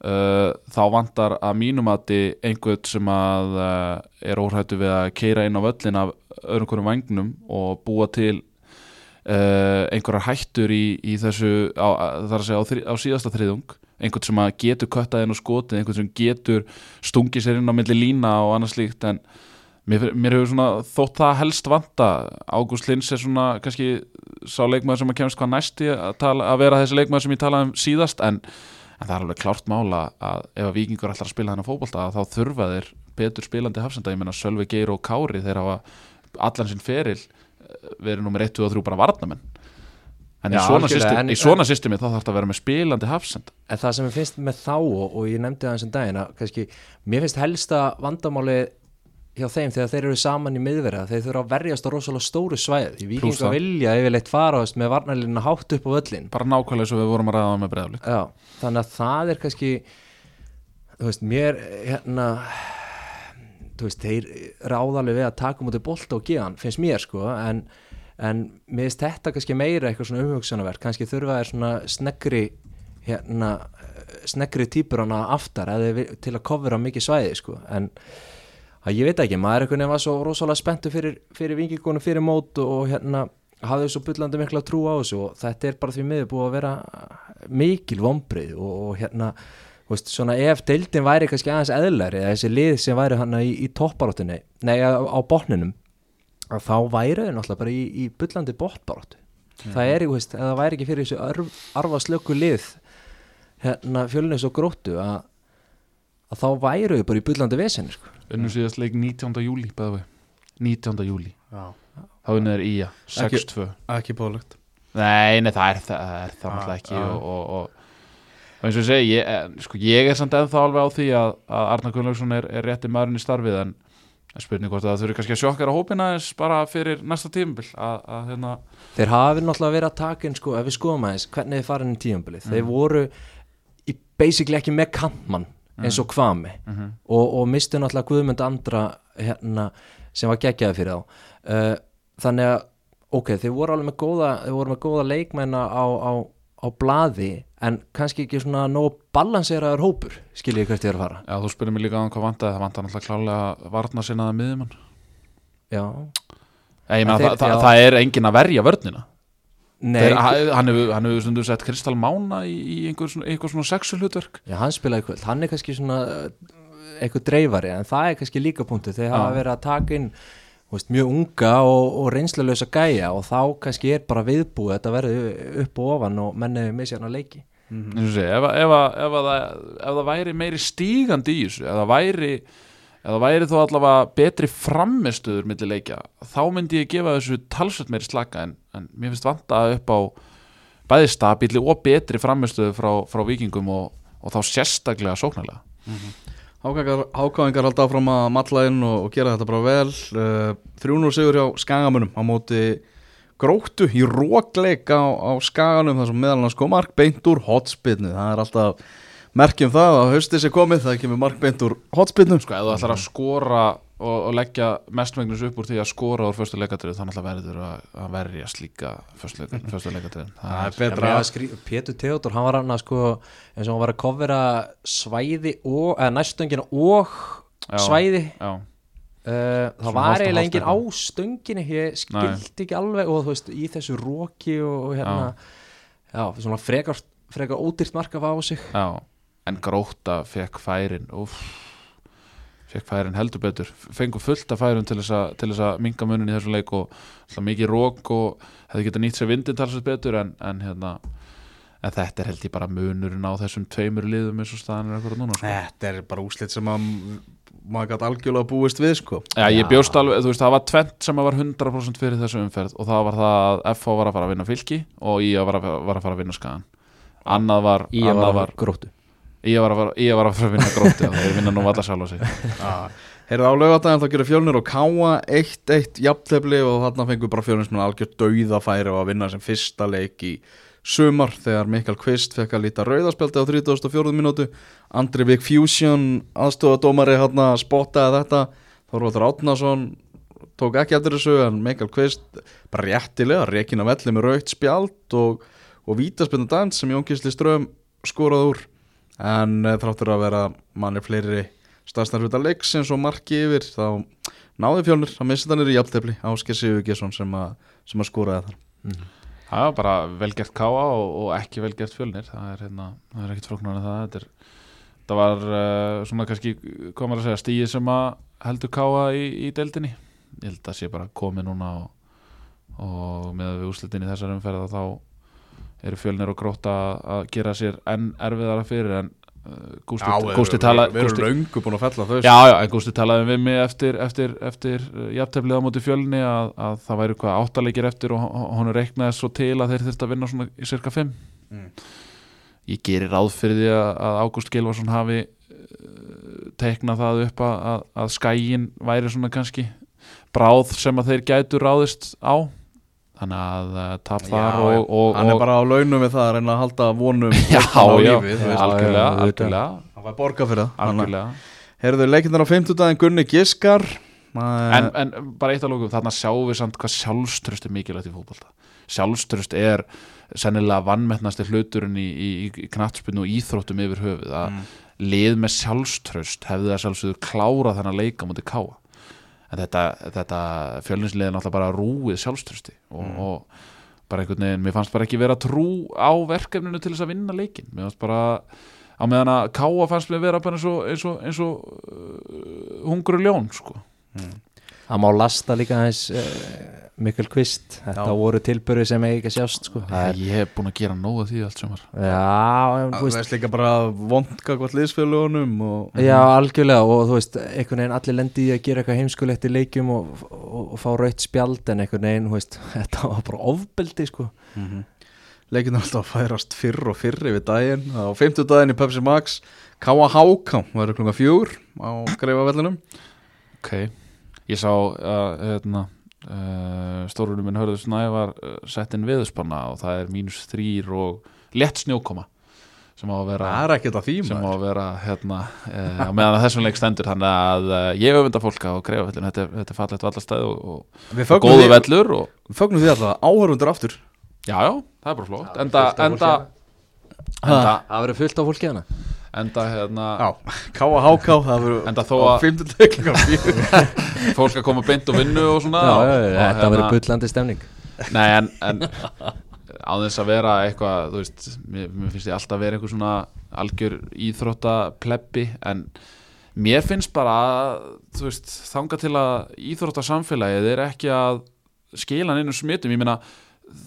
uh, þá vantar að mínumati einhvern sem að uh, er óhættu við að keira inn á völlin af öðrum hverjum vagnum og búa til uh, einhverjar hættur í, í þessu á, er að segja á, þri, á síðasta þriðung. Einhvern sem að getur köttað inn og skotið einhvern sem getur stungið sér inn á milli lína og annað slíkt en mér, mér hefur svona þótt það helst vanta. Ágúst Lins er svona kannski sá leikmaður sem að kemst hvað næsti að, tala, að vera þessi leikmaður sem ég talaði um síðast en, en það er alveg klárt mála að ef að vikingur ætlar að spila þennan fótbolta þá þurfa þeir betur spilandi hafsenda. Ég meina Sölvi Geir og Kári þeir hafa allan sinn feril eh, verið nummer 1, 2 og 3 bara varnamenn en í Já, í svona systemi þá þarf þetta að vera með spilandi hafsend En það sem ég finnst með þá og, og ég nefndi það eins og daginn að kannski, mér finnst helsta vandamáli hjá þeim þegar þeir eru saman í miðverða þeir þurfa að verjast á rosalega stóru svæð Plús vikinga vilja yfirleitt fara veist, með varnarlínuna hátt upp á völlin bara nákvæmlega og við vorum að ræða með breyðaflik Já, þannig að það er kannski þú veist, mér hérna þú veist, þeir ráðalegu við að taka mútið bolta og geðan, finnst mér sko en, en mér finnst þetta kannski meira eitthvað svona umhugsunarverk, kannski þurfa þeir svona sneggri hérna sneggri típur hana aftar til að kofra mikið svæði sko en að ég veit ekki, maður er einhvern veginn var svo rosalega spenntu fyrir, fyrir vingikonum fyrir mót og, hérna hafði svo bullandi mikla trú á þessu og þetta er bara því miður búið að vera mikil vombrið og, og hérna veist, svona ef deildin væri kannski aðeins eðlari eða þessi lið sem væri hann í, í topparóttinni, nei á, á botninum þá væri þau náttúrulega bara í, í bullandi botbaróttu það er, þú veist, það væri ekki fyrir þessu arf, arfaslöku lið hérna fjölunins og gróttu að, að þá væru þau bara í bullandi vesenni sko. Unnum síðast leik 19. júli bæða við 19. júli þá unnið er í að 6-2 ekki bóðlegt Nei, nei, það er það, er það Ah, ekki ah. og, og, og, og eins og ég segi ég, eh, sko, ég er samt ennþá alveg á því að, að Arnar Gunnlaugsson er, er rétti maðurinn í starfið en en spurning hvort að það þurfi kannski að sjokkara hópina eins bara fyrir næsta tímabil að, að hérna þeir hafi náttúrulega verið að taka inn sko, ef við skoðum aðeins, hvernig þið farin í tíumbilið þeir voru í basically ekki með kantmann eins og kvami Mhm. og, og mistu náttúrulega Guðmund Andra hérna, sem var geggjaði fyrir þá. Uh, þannig að ok, þeir voru alveg með góða með góða leikmenn á, á, á blaði en kannski ekki svona nóg balanseraður hópur skiljið hvert ég er að fara. Já, þú spyrir mig líka á hvað vantaði, það vantaði náttúrulega klálega varna sinnaða miðjumann já, Ég meina, En þeir- það, það, já. það er engin að verja vörnina nei, Þeir, hann hefur hann stundum sett Kristal Mána í, í einhver svona, einhver svona sexu hlutverk. Já, hann spilaði kvöld. Hann er kannski svona uh, eitthvað dreifari en það er kannski líka punktu þeir hafa Já. verið að taka inn veist, mjög unga og, og reynslulösa gæja og þá kannski er bara viðbúið þetta verður upp og ofan og menni misjarn að leiki. Og segi, ef, að- ef, að- ef, að það, ef það væri meiri stígandi í þessu ef það væri eða væri þó allavega betri framistuður milli leikja, þá myndi ég gefa þessu talsvöld meiri slaka en, en mér finnst vanta upp á bæði stabíli og betri framistuður frá, frá vikingum og, og þá sérstaklega sóknarlega. Hákáðingar halda áfram að matla inn og, og gera þetta bara vel. Uh, 300 sigur hjá Skagamunum á móti gróttu í rókleik á, á Skaganum þar sem meðal annars kom Mark beint úr hotspinnu, það er alltaf merkjum það að haustið sé komið það kemur Mark beint úr hotspinnu sko, ef þú ætlar að skora og, og leggja mestmengnis upp úr því að skora úr fyrstu leikatrið, þannig að verður að, að verja slíka fyrstu, leikatrið það er Já, betra mér skrí- Pétur Theodor, hann var hann að sko eins og hann var að kofvera svæði og, eða næstöngina og Já. svæði. já, uh, það Svona var eiginlega hálft enginn á eitthvað. stönginni ég skildi ekki alveg og þú veist í þessu róki og, og hérna já, svona frekar, frekar ódýrt mark að fá á sig. Já en gróta fekk færin uff, fekk færin heldur betur. Fengur fullt af færum til þess að, til þess að minga munin í þessum leik og alltaf mikið rók og hefði getað nýtt sér vindin talsveit betur en, en hérna en þetta er held ég bara munurinn á þessum tveimur liðum eins og staðan er ekkur núna sko. Þetta er bara úslit sem að maður gæti algjörlega búist við sko. Já, ég bjóst alveg, þú veist, það var tvent sem að var 100% fyrir þessu umferð og það var það að FH var að fara að vinna fylki og IA var að, var að fara að vinna skagan annað var, var var gróttu IA var að fara, að að vinna gróti og þeir vinna nú alla sjálf á sig Heyrðu á lögatæðan þá gerir fjölnir og káa 1-1 jafntefli og þarna fengur bara fjölnir algjör dauðafæri og að vinna sem fyrsta leik í sumar þegar Mikael Kvist fekk að líta rauðaspjaldi á 34. minútu Andri Vik Fusion aðstofadómari hérna spottaði þetta. Þorvaldur Átnason tók ekki eftir þessu en Mikael Kvist bara réttilega rekin af velli með rauðt spjald og, og vítaspilna dans sem Jón Gísli Ström skoraði úr en eh, þráttur að vera manni fleiri stæðstar hluta leiksins og marki yfir þá náði fjölnir að missa þannig í jafntefli. Ásker Sigur Gesson sem, að- sem að skoraði þar. Það var bara velgert káa og, og ekki velgert fjölnir. Það er, hérna, það er ekkit flóknar en það. Er, þetta var uh, svona kannski komar að segja stíði sem að heldur káa í, í deildinni. Ég held að sé bara komið núna og, og með við úrslitin í þessar umferða þá eru fjölnir og gróta að gera sér enn erfiðara fyrir en uh, Gústi, Gústi tala Við erum löngu búin að fella þau Já, já, en Gústi talaði við mig eftir, eftir, eftir uh, jafnteflið á móti fjölni að, að það væri hvað áttalegir eftir og hún reiknaði svo til að þeir þurft að vinna svona í cirka 5 Mm. Ég gerir ráð fyrir því að, Ágúst Gilvarsson hafi uh, teiknað það upp að, að skægin væri svona kannski bráð sem að þeir gætu ráðist á þannig að uh, tap þar og, og, hann er bara á launum við það að reyna að halda vonum Já, á já, algjörlega, já, algjörlega, hann var borga fyrir það. Heyrðu leikindar á 50 daginn Gunni Giskar. En, en bara eitt að lókum, þarna sjáum við samt hvað sjálfströst er mikilvægt í fótbolta. Sjálfströst er sennilega vannmettnasti hluturinn í, í, í knattspinu og íþróttum yfir höfuð. Að Mm. lið með sjálfströst hefði það sjálfsögur klárað þennan leika mútið káa en þetta, þetta fjölinsliðið er náttúrulega bara rúið sjálfströsti og, Mm. og bara einhvern veginn, mér fannst bara ekki vera trú á verkefninu til þess að vinna leikin mér fannst bara á meðan að káa fannst mér vera bara eins og, eins og, eins og uh, hungru ljón sko. Það má lasta líka aðeins uh, Mikkel Kvist, þetta Já. voru tilbyrði sem eigi ekki að sjást sko. það er, Ég hef búin að gera nóga því allt sumar já, en, þú Það veist, líka bara vondka hvort liðsfélagunum og Já, algjörlega og þú veist, einhvern veginn allir lendi í að gera eitthvað heimskulegt í leikjum og, og, og fá raut spjald en einhvern veginn, þú veist, þetta var bara ofbeldi sko. leikindar alltaf að færast fyrr og fyrr yfir daginn á 50 daginn í Pepsi Max K.A.H.K. verður klunga fjúr á greifavellinum Ok, ég sá að hérna, uh, stórunum minn hörður snævar uh, sett inn viðspanna og það er mínus þrýr og létt snjókoma sem á að vera Það er ekkert að því sem á að vera hérna á meðan þessum leik stendur. Þannig að uh, ég öfunda fólk á greifavellinu þetta, þetta er fallegt vallastæð og, og, og góðu því, vellur og, við fögnum því alltaf áhörundur aftur. Já, já, það er bara flott. Enda, enda, enda, Það verður fullt á fólki hana enda hérna, K.A.H.K. það verður enda þó á að 50 daginn klunga fjúr fólk að koma beint og vinnu og svona Já, og, já, já, þetta verður bullandi stemning Nei, en, en á þess að vera eitthvað, þú veist, mér, mér finnst ég alltaf að vera eitthvað svona algjör íþróttaplebbi, en mér finnst bara, að, þú veist, þanga til að íþróttasamfélagið er ekki að skila neinum smitum, ég meina,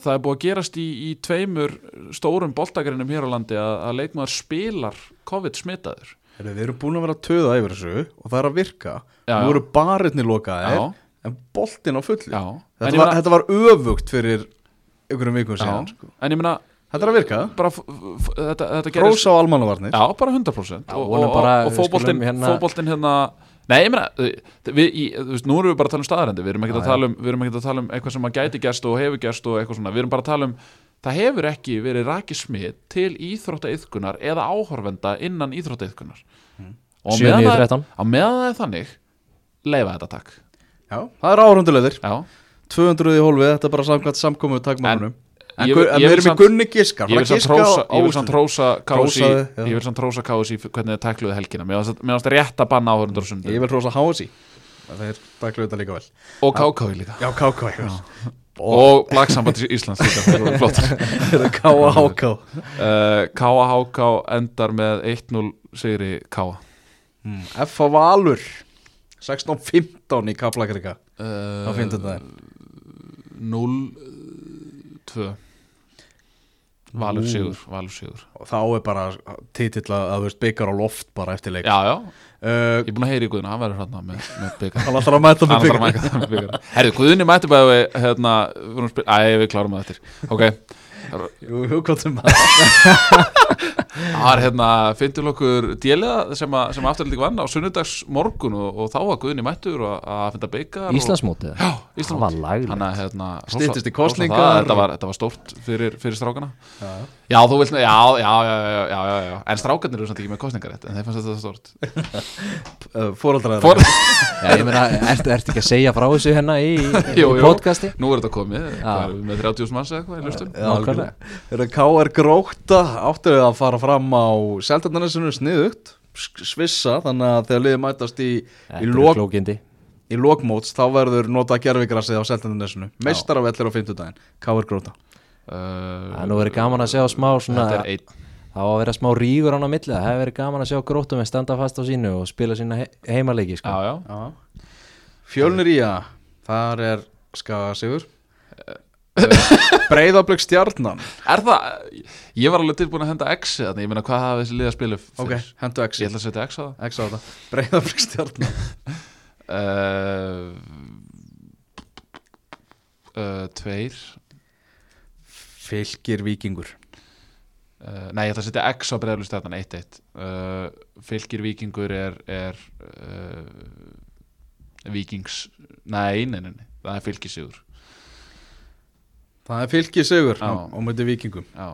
það er búið að gerast í, í tveimur stórum boltagarinnum hér á landi að, að leikmaður spilar COVID smitaður. Heru, Við erum búin að vera að töða yfir þessu og það er að virka. Já, Nú eru barirni lokaðir Já. en boltinn á. En þetta ég var, þetta var öfugt fyrir einhverjum vikum Já, síðan sko. en ég meina Þetta er að virka. Bara þetta, þetta gerist Rósa á almannavarnir. Já, bara 100% Já, og, og, og, og skulum hérna- fótboltinn hérna Nei, ég meina, þú veist, nú erum við bara að tala um staðarendi Við erum ekki að tala um, við erum ekki að tala um eitthvað sem að gæti gerst og hefur gerst og eitthvað svona. Við erum bara að tala um, það hefur ekki verið rakið smit til íþróttaiðkunar eða áhorfenda innan íþróttaiðkunar. Og á 7, meðan 9, það er- 13 á meðan það er þannig leifa þetta takk. Já, það er áhundulegðir Já, 200 í hólfið, þetta er bara samkvæmt samkomu takmannunum En, ég í samt- Gunni Giskar ég vil samt trósa KSI ég vil samt trósa KSI hvernig þið tækluðu helgina. Mér finnst það rétt að banna áhörundur og sundur Ég vil trósa HSI Það er taklu þetta líka vel. Og KKV líka. Já, KK og Íslands þeir voru flottir. K.A.H.K uh, KHK endar með 1-0 sigri KH F.A. Valur 16-15 í uh, Hvað finnst þetta? 0-2 Valur sigur Valur sigur. Og þá er bara titill að veist byggar á loft bara eftir leik. Já já. Uh, ég er búin að heyra í Guðuna hann verður hérna með, með byggar Hann ætlar að mæta hann með að byggar mæta með byggar herru mætti bæði við hérna við vorum að spila æ við klárum það eftir. Ok. Jú, jú, hvað sem það hérna, fyndum okkur djeliða sem, sem afturlík vann á sunnudags morgun og, og þá var Guðni mættur að finna byggar Íslandsmótið Já, Það Íslandsmót var laglegt Þannig að hérna Styttist í það, Þetta var, þetta var stórt fyrir, fyrir strákana Já. Já, þú vilt, já, já, já, já, já, já, já. En strákarnir eru samt ekki með kostningarétt En þeir fannst þetta stórt uh, Fóreldrar For, Já, ég meina, ertu, ertu ekki að segja frá þessu hérna í, í jú. podcasti? Nú er þetta komið, með 30.000 manns eða eitthvað í. Það er K.R. Gróta áttu að fara fram á Seldarnanesinu sniðugt Svissa, þannig að þegar liðið mætast í, í, lok, í lokmóts þá verður nota gerfigrassið á Seldarnanesinu Meistaravellir á fimmtudaginn. K.R. Gróta. Uh, Það er nú verið gaman að sjá smá svona Þetta er einn. Það var að vera smá rígur án á milli. Það hefur verið gaman að sjá grótum en standa fast á sínu og spila sína he heimaleiki sko. Já, já, Fjölnir í að þar er skaga sigur Breiðablögg stjarnan. Er það, ég var alveg tilbúin að henda X Þannig ég meina hvað hafa þessi lið að spila Ok, hendu Ég X ætla að setja X á það. X á þetta Breiðablögg stjarnan. Uh, uh, Tveir. Fylgir vikingur uh, Nei, ég ætla að setja X á bregðlustjarnan 1-1 uh, Fylgir vikingur er, er Vikings Nei, nei, nei, nei, það er fylgir sigur Það er fylgir sigur Já. á, mæti vikingum Já.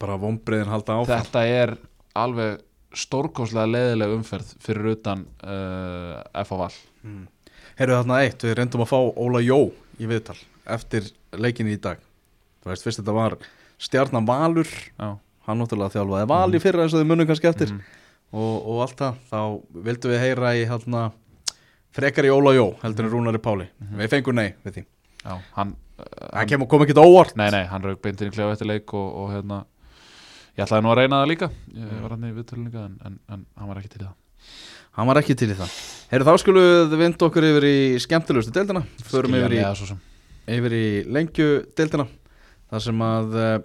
Bara vombriðin halda áfram. Þetta er alveg stórkoslega leðileg umferð fyrir utan uh, F.A. Val. Heyrðu þarna eitt, við reyndum að fá Óla Jó í viðtal eftir leikinni í dag. Þú veist, fyrst þetta var stjarnan Valur Já, hann náttúrulega þjálfaði Val í fyrra eins og þið munum kannski eftir. Mhm. og, og allt það, þá vildum við heyra í hérna, frekar í Óla Jó heldur en Rúnari Páli, við fengum nei við því, já, hann það kem, kom ekki óvart. Nei, nei, hann rauk beintin í klefa eftir leik og, og hérna Ég ætlaði nú að reyna það líka. Ég var hann í viðtölun líka en, en, en hann var ekki til það. Hann var ekki til það. Heyrðu þá skulum við vinda okkur yfir í skemmtilegustu deildina, förum yfir í sem. yfir í lengju deildina þar sem að uh,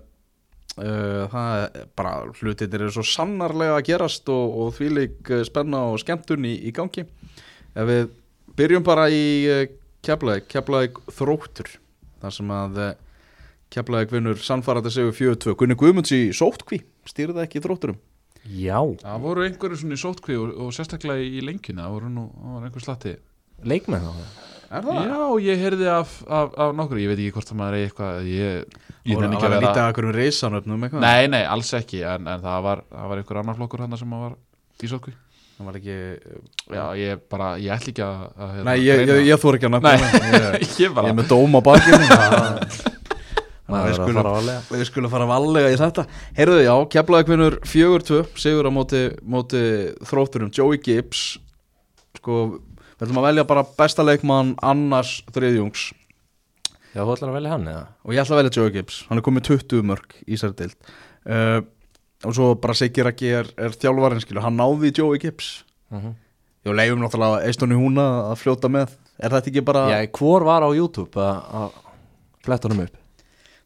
það er bara hlutir eru svo sannarlega að gerast og, og því lík spenna og skemmtun í, í gangi. Ef við byrjum bara í Keflavík, Keflavík þróttur þar sem að uh, Keflavík vinnur sannfærandi segur 4-2 Gunni Guðmunds í sótkví, stýrði ekki þrótturum? Já, Það voru einhverju svona í sótkví og, og sérstaklega í lengjuna Það voru nú, það var einhver slatti. Leikmenn þá? Er Já, ég heyrði af, af, af nokkur Ég veit ekki hvort það maður er eitthvað Ég, ég Það nenni var ekki að að nýta vera okkur um reysanöfnum eitthvað? Nei, nei, alls ekki En, en það, var, það var einhver annar flokkur hann sem var í sótkví Það var ekki Já, ég bara, ég ætli ekki að, að hérna, Nei, ég, ég, ég þór ekki að nefna Nei. það. ég, það. er með dóm á bakinu við skulum- fara álega Við skulum fara valega í þetta Heyrðu, já, Keflavík vinnur 4-2 Sigur á móti, móti þrótturum Joey Gibbs Sko, við ætlum að velja bara besta leikmann Annars þriðjungs Já, þú ætlar að velja hann eða? Og ég ætla að velja Joey Gibbs Hann er komið 20 mörg í sér dild uh, Og svo bara Siggi Raggi er, er þjálfarinn skilu Hann náði Joey Gibbs. Uh -huh. Jó, leifum náttúrulega Eistóni Húna að fljóta með. Er þetta ekki bara Já, hvor var á YouTube að að fletta honum upp?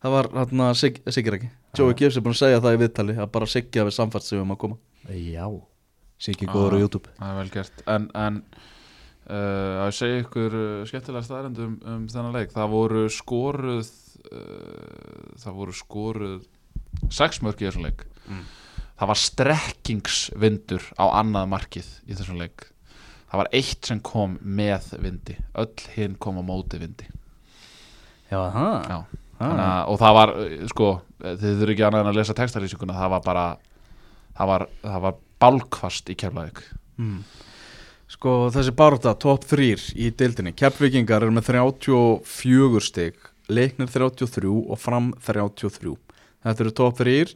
Það var hérna Sig, Siggi Raggi. Joey Gibbs er búin að segja það í viðtali Að bara Siggi hafi samfært sig um að koma. Já Siggi Já. góður á YouTube. það er vel gert. En, en uh, að segja ykkur uh, skemmtilega staðarind um, um þennan leik. Það voru skoruð uh, það voru skoruð sex mörg í þessum leik Mm. það var strekkingsvindur á annað markið í þessum leik. Það var eitt sem kom með vindi. Öll hinn kom á móti vindi. Já, Já. Að- og það var, uh, sko þið þurfi ekki annað en að lesa textalýsinguna. Það var bara það var, það var bálkvast í keflaðik mm. Sko þessi barða, top 3 í deildinni. Keflvíkingar er með 34 stig Leiknir 33 og fram 33 Þetta eru top 3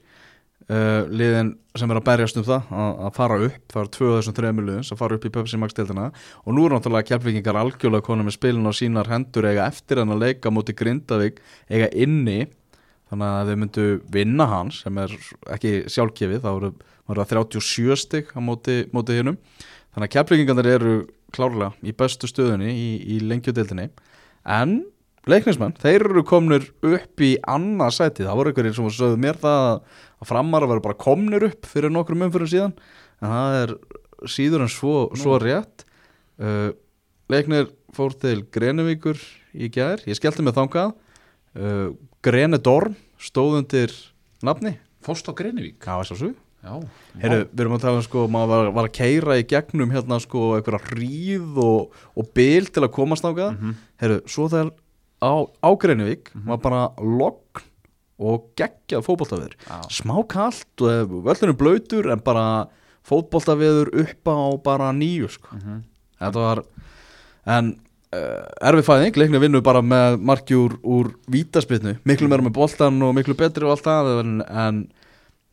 uh, liðin sem er að berjast um það að, að fara upp, það þessum þrejum liðin sem fara upp í Pepsi Max deildina. Og nú er náttúrulega Keflvíkingar algjörlega konum með spilin á sínar hendur eiga eftir en að leika múti Grindavík eiga inni. Þannig að þau myndu vinna hans sem er ekki sjálfkefið eru voru það 37 stig á móti, móti hinnum þannig að keflingingarnir eru klárlega í bestu stöðunni í, í lengjudeildinni. En leiknismenn, þeir eru komnir upp í annað sæti, það voru einhverjir sem sögðu mér það að framar að vera bara komnir upp fyrir nokkrum umfyrir síðan. En það er síður en svo, svo rétt. Uh, leiknir fór til Grenevíkur í gær, ég skellti mig þangað. Uh, Grenedorm stóð undir nafni. Fóst á Greinivík Já, þess að svo Já, Heyrðu, við erum að tala um sko, maður var, var að keira í gegnum hérna sko einhverja hríð og, og bil til að komast ákveða mm Mhm. Heyrðu, svo þegar á, á Greinivík var bara logn og geggjað fótboltaviður Já. smá kalt og völlunum blöytur en bara fótboltaviður upp á bara nýju sko. Mhm. þetta var en uh, erfið fæðing, leikni vinnu bara með marki úr, úr vítaspilnu miklu meira með boltan og miklu betri og allt það en, en,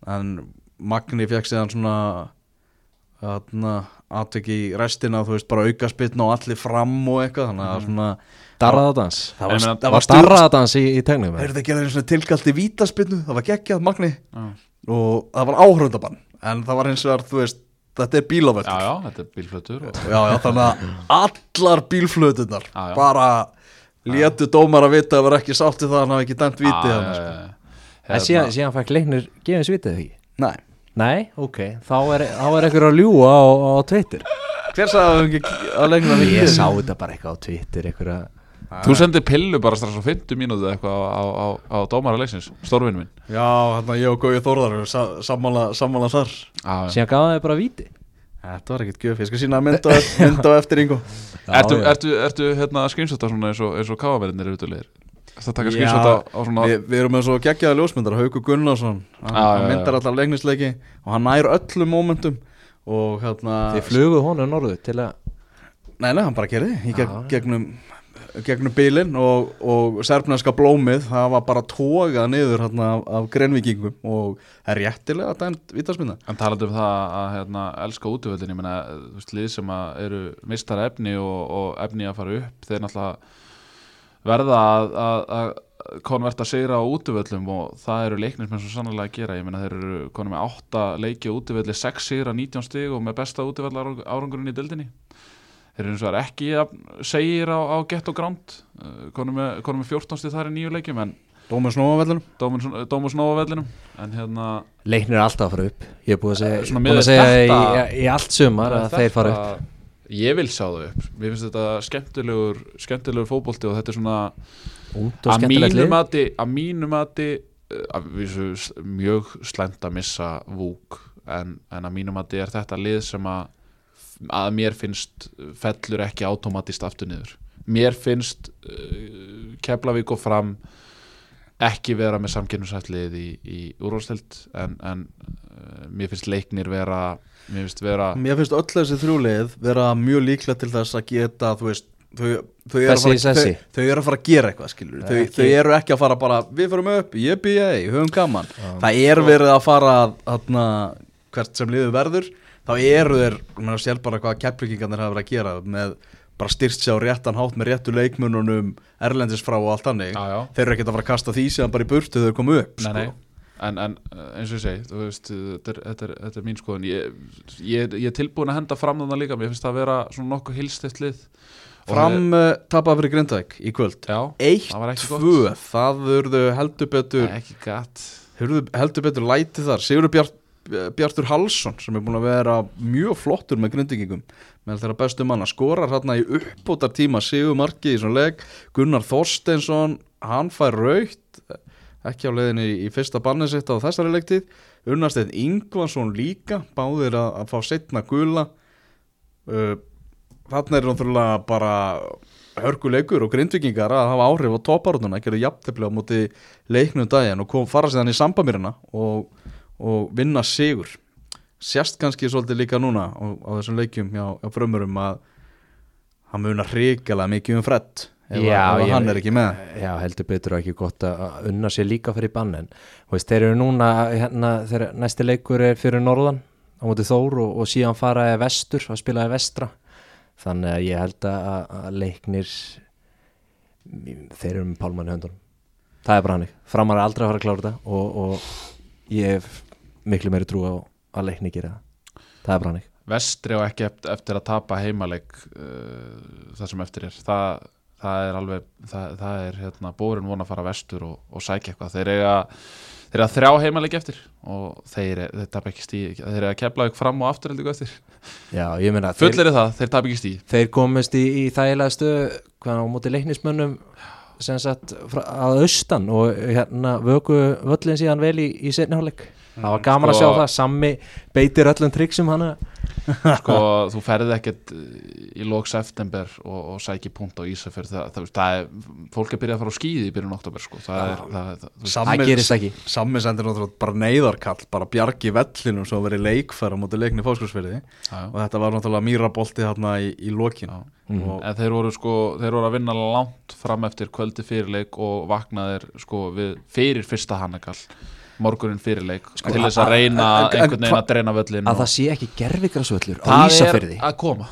en Magni fekk síðan svona aðtök í restina þú veist bara auka spilna og allir fram og eitthvað þannig að svona Darraðadans. Það Ég var, meina, það Var var stjórn darraðadans í, í tegnum? Það er þetta gerðið svona tilkallt í vítaspinnu Það var geggjað magni Já. Og það var áhröndabann En það var hins vegar, þú veist, þetta er bílávöld já, já, þetta er bílflötur og... já, já, þannig að allar bílflötunar Já, já. Bara létu dómar að vita að vera ekki sátti það Hann hafi ekki dæmt vítið hann sko. En síðan, síðan fæk leiknir gefins vitið því Nei, Nei, ok, þá er, þá er einhver að ljúa á, á Twitter. Hver sagði að ekki að að Ég sá þetta bara eitthvað á Twitter einhver að Þú sendir pillu bara strax á 50 mínútu eitthvað á, á, á, á dómara leiksins Stórvinn minn. Já, hann að ég og Gauði Þórðar sammála, sammála þar. Síðan gaf það bara víti. Þetta var ekkert gjöf, ég skal sína mynda, mynda á eftir yngo Ertu, ertu, ertu hérna screenshota svona eins og, eins og káamerinir eru utulegir Ertu að taka screenshota á, á svona við, við erum með svo geggjaða ljósmyndar Hauku Gunnarsson, hann, Já, já, hann já. myndar allar leiknisleiki og hann nær öllum momentum og hérna Þið fluguð honum norðu til að Nei, nei, hann bara gerði í Já. gegnum, gegnum bílinn og, og serbneska blómið það var bara tógað niður hérna, af, greinvíkingum og það er réttilega dæmt vítarsminna En talandi um það að hérna, elska útvöldin, ég meina, þú veist, lið sem að eru mistar efni og, og efni að fara upp, þeir náttúrulega verða að, að, að konverta sigra á útvöldum og það eru leiknir sem sannlega að gera, ég meina, þeir eru konum með 8 leiki á útvöldi, 6 sigra, 19 stig og með besta útvöldar árangurinn í dildinni. Þeir eru eins og það er ekki að segir á, á gett og gránt, konum með, konum með 14 stig þar í nýju leikjum, en Dómur Snóavellunum Dómus Nóavellinum, en hérna... Leiknir er alltaf að fara upp. Ég er búið að segja, Svona búin að segja þetta- í, í allt sumar að þeir fara upp Ég vil sjá þau upp. Mér finnst þetta skemmtilegur skemmtilegur fótbolti og þetta er svona að skemmtilegt mínu lið. mati að mínu mati eh, mjög slæmt að missa vúk. En, en að mínu mati er þetta lið sem að að mér finnst fellur ekki automatist aftur niður. Mér finnst uh, Keflavík og fram ekki vera með samkynnsætlið í, í úrvalstild en, en uh, mér finnst leiknir vera mér finnst vera Mér finnst öll þessi þrjúlið vera mjög líklega til þess að geta þú veist Þau, þau, eru að Þessi, fara, þessi. þau, þau eru að fara að gera eitthvað skilur þau, Ekki- þau eru ekki að fara bara við fyrir upp, ég býja, höfum gaman. Það er verið að fara þarna, hvert sem liður verður þá eru þeir, mér sér bara hvað keppvíkingarnir hafa verið að gera með bara styrst sér á réttan hátt með réttu leikmununum erlendis frá og allt hannig Já, já. þeir eru ekkert að fara að kasta því síðan bara í burtu þau komu upp Nei, sko. nei. En, en eins og ég segi, þú veist, þetta er, þetta er, þetta er mín skoðun. Ég, ég, ég er tilbúin að henda fram þannig líka, mér finnst það að vera svona nokkuð hilstift lið. Og fram uh, tapað fyrir Grindavík í kvöld. Já, ekki 1-2, það urðu heldur betur ekki gatt Hörðu heldur betur læti þar. Sigur Bjart Bjartur Halsson sem er búin að vera mjög flottur með grindingingum með þeirra bestu manna skorar hérna í uppbótar tíma Sigur Marki í svona leg Gunnar Þorsteinsson, hann fær raukt ekki á leiðinni í fyrsta bannið sitt á þessari legtið Unnarsteinn Ingvarsson líka báðir að, að fá setna gula. Uh, þarna er náttúrulega bara hörkuleikur og grindvikingar að hafa áhrif á toparútuna, að gera jafntefli á móti leiknum daginn og kom, fara sér þannig í sambamirina og, og vinna sigur. Sérst kannski svolítið líka núna á, á þessum leikjum hjá, hjá frömmurum að hann munar hrigalega mikið um frett ef, Já, að, ef ég- hann er ekki með. Já, heldur betur og ekki gott að unna sér líka fyrir bann en þú veist, þeir eru núna hérna, þegar næsti leikur er fyrir norðan á móti Þór og, og síðan fara er vestur að spila er vestra. Þannig að ég held að, að leiknir þeir eru með pálmann í höndunum. Það er bara hannig, framar er aldrei að fara að klára þetta og, og ég miklu meiri trú á að leikni gera það. Er bara hannig Vestri á ekki eft- eftir að tapa heimaleik uh, það sem eftir er. Það, það er alveg það, það er hérna, bórin von að fara vestur og, og sækja eitthvað. Þeir eiga, þeir eiga þrjá heimaleik eftir og þeir, þeir tapa ekki stíð þeir eiga að kepla ykkur fram og aftur heldur eftir. Já, ég meina, fullir það, þeir tapa ekki stíð þeir komist í, í þægilega stöðu hvað á móti leiknismönnum sem sagt að austan og hérna vöku völlin síðan vel í, í setniháleik það var gaman að Sko- sjá það. Sammi beitir öllum tryggsum hana. Sko, þú ferði ekkert uh, í lók september og, og sæki punkt á Ísafjörð. Það, það, það er, fólk er byrjað að fara á skíði í byrjun oktober sko. það er, það, gerist ekki. Sammi sendir náttúrulega bara neyðarkall bara bjargi vellinum svo að veri leikfæra móti leikni fóskursfyrði og þetta var náttúrulega mýrabolti hérna í, í. Mhm. og En þeir voru sko, þeir voru að vinna langt fram eftir kvöldi fyrirleik og vaknaðir sko við fyrir fyrsta hannakall morgunin fyrirleik til þess að reyna einhvern veginn að dreina völlin að það sé ekki gerfigrasvöllur á það er Ísafyrði að koma.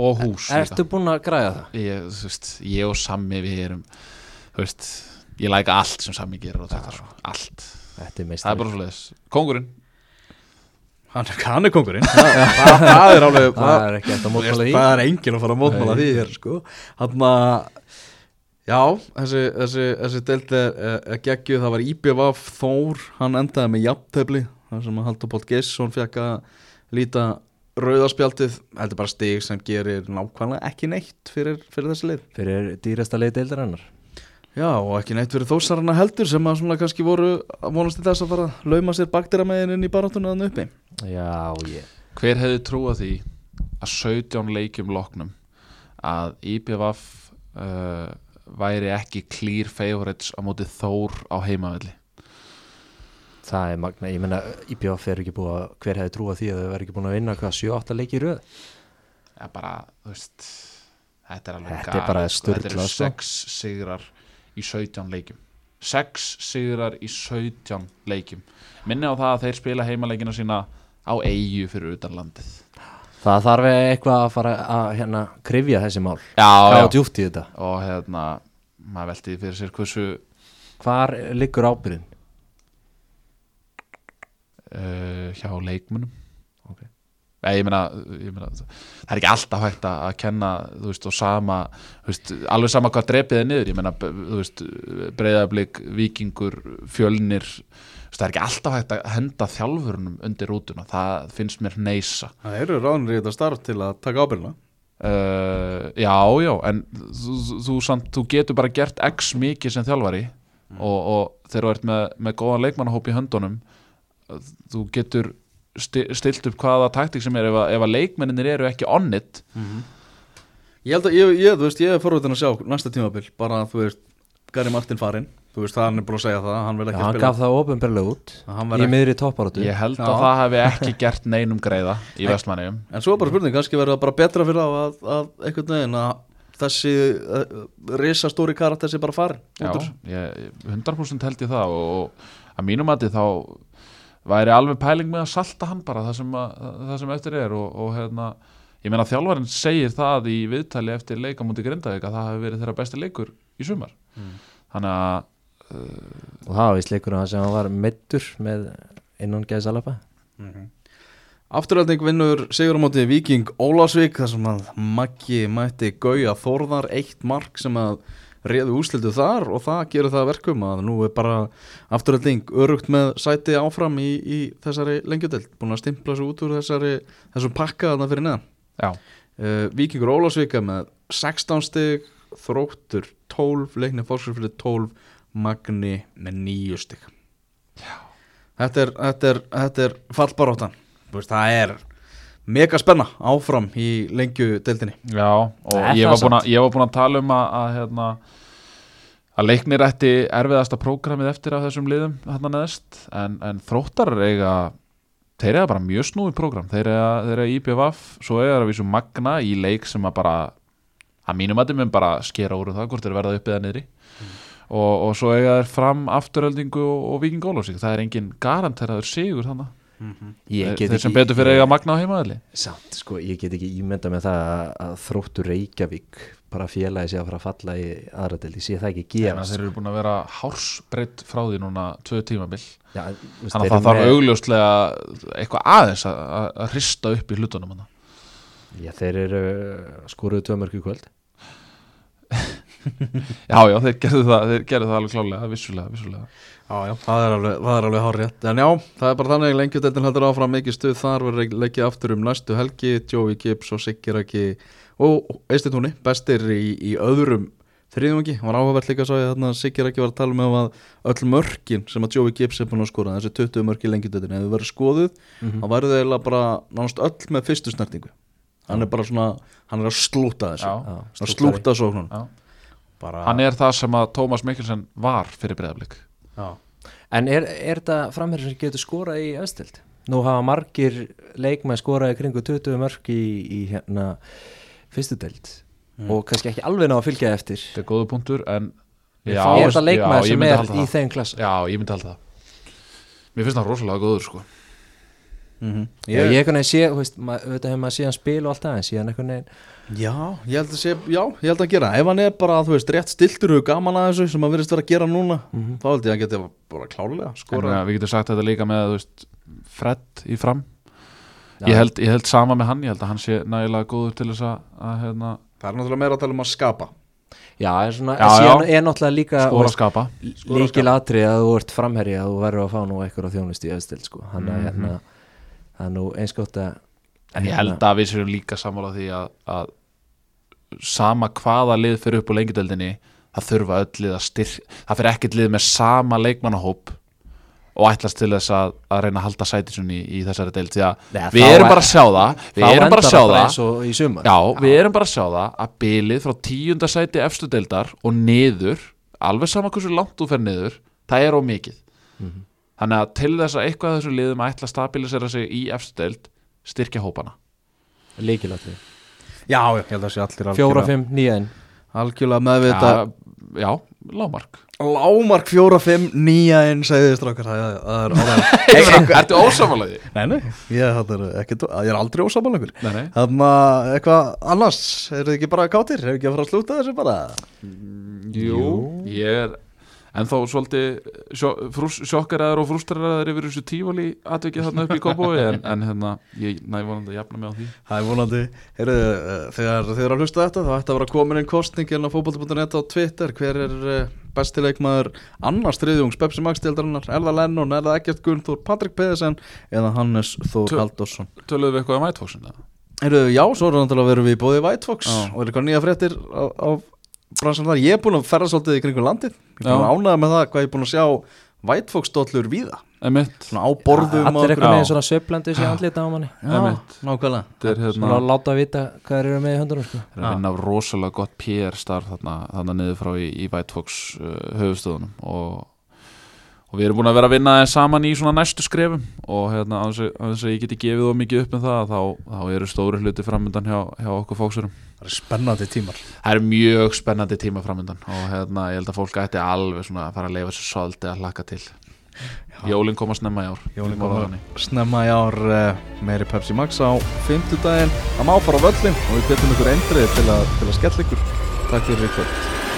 Og hús Ertu búin að græða það? ég, veist, ég og Sammi við erum veist, ég læka allt sem Sammi gerir og þetta svo, allt. Þetta er það er bara svo leiðis, kongurinn hann, hann er kongurinn það, það, það er alveg Það er ekki eftir að er fara að mótmála því hér sko. Hann að já, þessi, þessi, þessi deild er, er, er geggjuð, það var IBVF Þór, hann endaði með jafntefli þar sem Haldur Póll Gesson fekk að líta rauðarspjaldið heldur bara stig sem gerir nákvæmlega ekki neitt fyrir, fyrir þessi leið Fyrir dýrasta leið deildar hennar Já, og ekki neitt fyrir þósarana heldur sem að svona kannski voru að vonast til þess að fara að lauma sér bakteramegin inn í baráttuna þannig uppi. Já, ég. Hver hefði trúað því að 17 leikjum loknum að IPVF uh, væri ekki clear favorites á móti Þór á heimavelli. Það er magna, ég meina IPF er ekki búið að hver hefði trúað því að þau verður ekki búin að vinna hvað 7-8 leiki í röð? Ja, bara, þú veist þetta er alveg Þetta er bara galið, sko. sko. 6 sigrar í 17 leikjum. 6 sigrar í 17 leikjum. Minni á það að þeir spila heimaleikina sína á eigu fyrir utan landið Það þarf eitthvað að fara að hérna krifja þessi mál já, Hvað á djúpt í þetta? og hérna maður velti því fyrir sér hversu Hvar liggur ábyrðin? uh, hjá leikmunum ég meina, ég meina það er ekki alltaf hægt að kenna veist, og sama, veist, alveg sama hvað drepið er niður, ég meina breyðablík, vikingur fjölnir, veist, það er ekki alltaf hægt að henda þjálfurnum undir rútuna, það finnst mér neysa Það eru ráðnir í þetta starf til að taka ábyrgna uh, já, já en þú, þú, samt, þú getur bara gert x mikið sem þjálfari og, og þegar þú ert með, með góðan leikmannahóp í höndunum þú getur stilt upp hvaða taktik sem er ef að, ef að leikmenninir eru ekki on it. Ég held að, ég, ég, þú veist, ég er forvöldin að sjá næsta tímabil, bara þú veist Gary Martin farinn, þú veist, hann er búin að segja það hann vil Já, ekki hann spila. gaf það ofinberlega út Hann í miðri topparóttu ég held Já. að það hefði ekki gert neinum greiða í vestmannum En svo er bara spurning, kannski verður það bara betra fyrir þá að, að einhvern veginn að þessi uh, risastóri karakter sé bara farin Já, ég, 100% held ég það og, og að mínum að þá væri alveg pæling með að salta hann bara það sem, að, það sem eftir er og, og hérna, ég meina þjálfarinn segir það í viðtali eftir leika múti Grindavík að það hefur verið þeirra besti leikur í sumar. Þannig að og það var vist leikurinn sem hann var meittur með innan gæðsalapa Afturhaldning vinnur sigur á móti Viking Ólásvík þar sem að Maggi mætti Gauja Þórðar eitt mark sem að réðu úslitu þar og það gerir það að verkum að nú er bara afturölding örugt með sæti áfram í, í þessari lengjudeld, búin að stimpla svo út úr þessari, þessum pakka þarna fyrir neðan. Já, uh, Víkingur Ólásvíka með 16 stig þróttur 12, leikni fórskrifli 12 Magni með 9 stig. Þetta er, þetta er, þetta er fallbaróttan það er mega spenna áfram í lengjudeldinni já og Það ég það var, búin að, ég var búin að tala um að, að, hérna, að leiknir ætti erfiðasta prógramið eftir af þessum liðum hérna neðst en, en þróttar eiga þeir eiga bara mjög snúi prógram. Þeir eiga, þeir eiga IPVF, svo eiga þeir að vísu Magna í leik sem að bara að mínum að þeim bara skera úr um það hvort þeir verða upp eða niðri. Og, og svo eiga þeir fram afturöldingu og, og Víking Ólafsvík, það er engin garanteraður sigur þannig Þeir, get þeir sem betur fyrir eiga Magna á heimaðli Samt, sko, ég get ekki ímynda með það að, að þróttur Reykjavík bara félagi sé að fara að falla í aðra deild, ég sé það ekki Þannig að gerast þeir eru búin að vera hársbreytt frá því núna tvö tímabil. Já, þú veist, Þannig að það þarf augljóslega eitthvað aðeins að, að, að hrista upp í hlutunum hana. Já, þeir eru skoruðu tvö mörg í kvöld. Já, já, þeir gerðu það, þeir gerðu það alveg klálega, vissulega, vissulega. Já, já, það er alveg, það alveg hárrétt. En já, það er bara þannig lengjudeldin heldur áfram mikið stuð þar verður leikið aftur um næstu helgi. Joey Gibbs og Siguraki og Eistitúni, bestir í, í öðrum þriðungi, var áhugavert líka svo að þarna Siguraki var að tala með að öll mörkin sem að Joey Gibbs er búin að skora þessi 20 mörki lengjudeldin, ef þau verður skoðuð þá verður þau eiginlega bara nánast öll með fyrstu snertingu. Hann er bara svona, hann er að slúta þessu. Já, að slúta sóknun bara, Hann er það sem að Tómas Mikkelsen var fyrir breyðablík. Já. En er, er þetta framherri sem getur skorað í öðstild? Nú hafa margir leikmenn skorað í kringu 20 mörg í, í hérna fyrstu deild og kannski ekki alveg ná að fylgja eftir Þetta er góða punktur, en... Er þetta leikmenn ég sem er í það. þeim klassa? Já, ég myndi halda það. Mér finnst það rosalega góður, sko. Mm Já, ég einhvern veginn sé, þú veist, ma- auðvitað hefur maður síðan spil og allt það en síðan einhvern veginn Já, ég held að sé, já, ég held að gera Ef hann er bara, þú veist, rétt stiltur og gaman að þessu sem að verðist vera að gera núna þá held ég að geti bara klárlega En skora uh, við getum sagt þetta líka með, þú veist, Fred í fram. Ég held, ég held sama með hann, ég held að hann sé nægilega góður til þess að, að hérna, Það er náttúrulega meira að tala um að skapa Já, en svona, já. er náttúrulega líka skora að skapa. líkil atrið að þú ert framherri að þú verður að fá nú eitthvað á þjónust í öðstild sko. hann Mhm. er hérna það er nú eins gott að En ég held að við séum líka sammála því að, að sama hvaða lið fyrir upp á lengjudeldinni það þurfa öll lið að styrk það fyrir ekkert lið með sama leikmannahóp og ætlast til þess að, að reyna að halda sætisunni í, í þessari deild. Því að Nei, við erum er- bara að sjá það við erum bara að sjá það. sumar. Já, við erum bara að sjá það að bilið frá tíunda sæti efstu deildar og niður alveg sama hversu langt þú fer niður það er of mikið. Mhm. þannig að til þess að eitthvað af þessu liðum ætla að stabilisera sig í efstu deild styrkja hópana. Líkil atrið Já, ég held að sé allir fjóra, algjörlega, fimm, nýja algjörlega meðvita já, já, lámark Lámark fjóra, fimm, nýja inn segði þið strákar. Það er álega Ertu ósamálaði? Nei, nei, ég, er ekki, ég er aldrei nei Þannig að eitthvað annars? Er þið ekki bara kátir? Er ekki að fara að slúta þessu bara? Jú, ég er En þó svolítið sjó, frús, sjokkaraður og frústaraður yfir þessu tífali atvikið þarna upp í Kópói en, en hérna, ég næ vonandi að jafna mig á því. Það er vonandi, heyrðu, uh, þegar þið eru að hlusta þetta þá ætti að vera komin inn kostning inn á fótbolti.net á Twitter, hver er uh, bestileikmaður annars þriðjungs Pepsi Max deildarinnar, er það Lennon, er það Ekkert Gunnþór, Patrik Pedersen eða Hannes Þór Halldórsson? Töluðu við eitthvað um ætfóksina? Heyrðu, já, svo er náttúrulega verið við í bóði White Fox. Já. og er eitthvað nýja fréttir á, á bransan þar, ég er búin að ferra svolítið í kringum landið, ég er búin að Já. ánæða með það hvað ég er búin að sjá dollur víða, svona á borðum og allir veginn Já. svona söflandi sér andlita á manni. Nákvæmlega. Er svona hérna að láta vita hvað þeir eru með í höndunum sko. er að vinna rosalega gott PR-starf þarna, þarna niður frá í, í Fox uh, höfustöðunum og, og við erum búin að vera að vinna saman í svona næstu skrefum. Og hérna að- þess að ég geti gefið það mikið upp með það þá, þá eru stóri hluti framöndan hjá, hjá okkur fóksurum Það er spennandi tímar. Það eru mjög spennandi tíma framöndan og hérna ég held að fólk ætti alveg svona að fara að leifa sér svolítið að hlaka til. Jólin koma snemma í ár. Jólin koma snemma í ár uh, meiri Pepsi Max á 50 daginn það má fara völlin og við betum ykkur eindrið til að, til að skella ykkur. Takk fyrir kvöld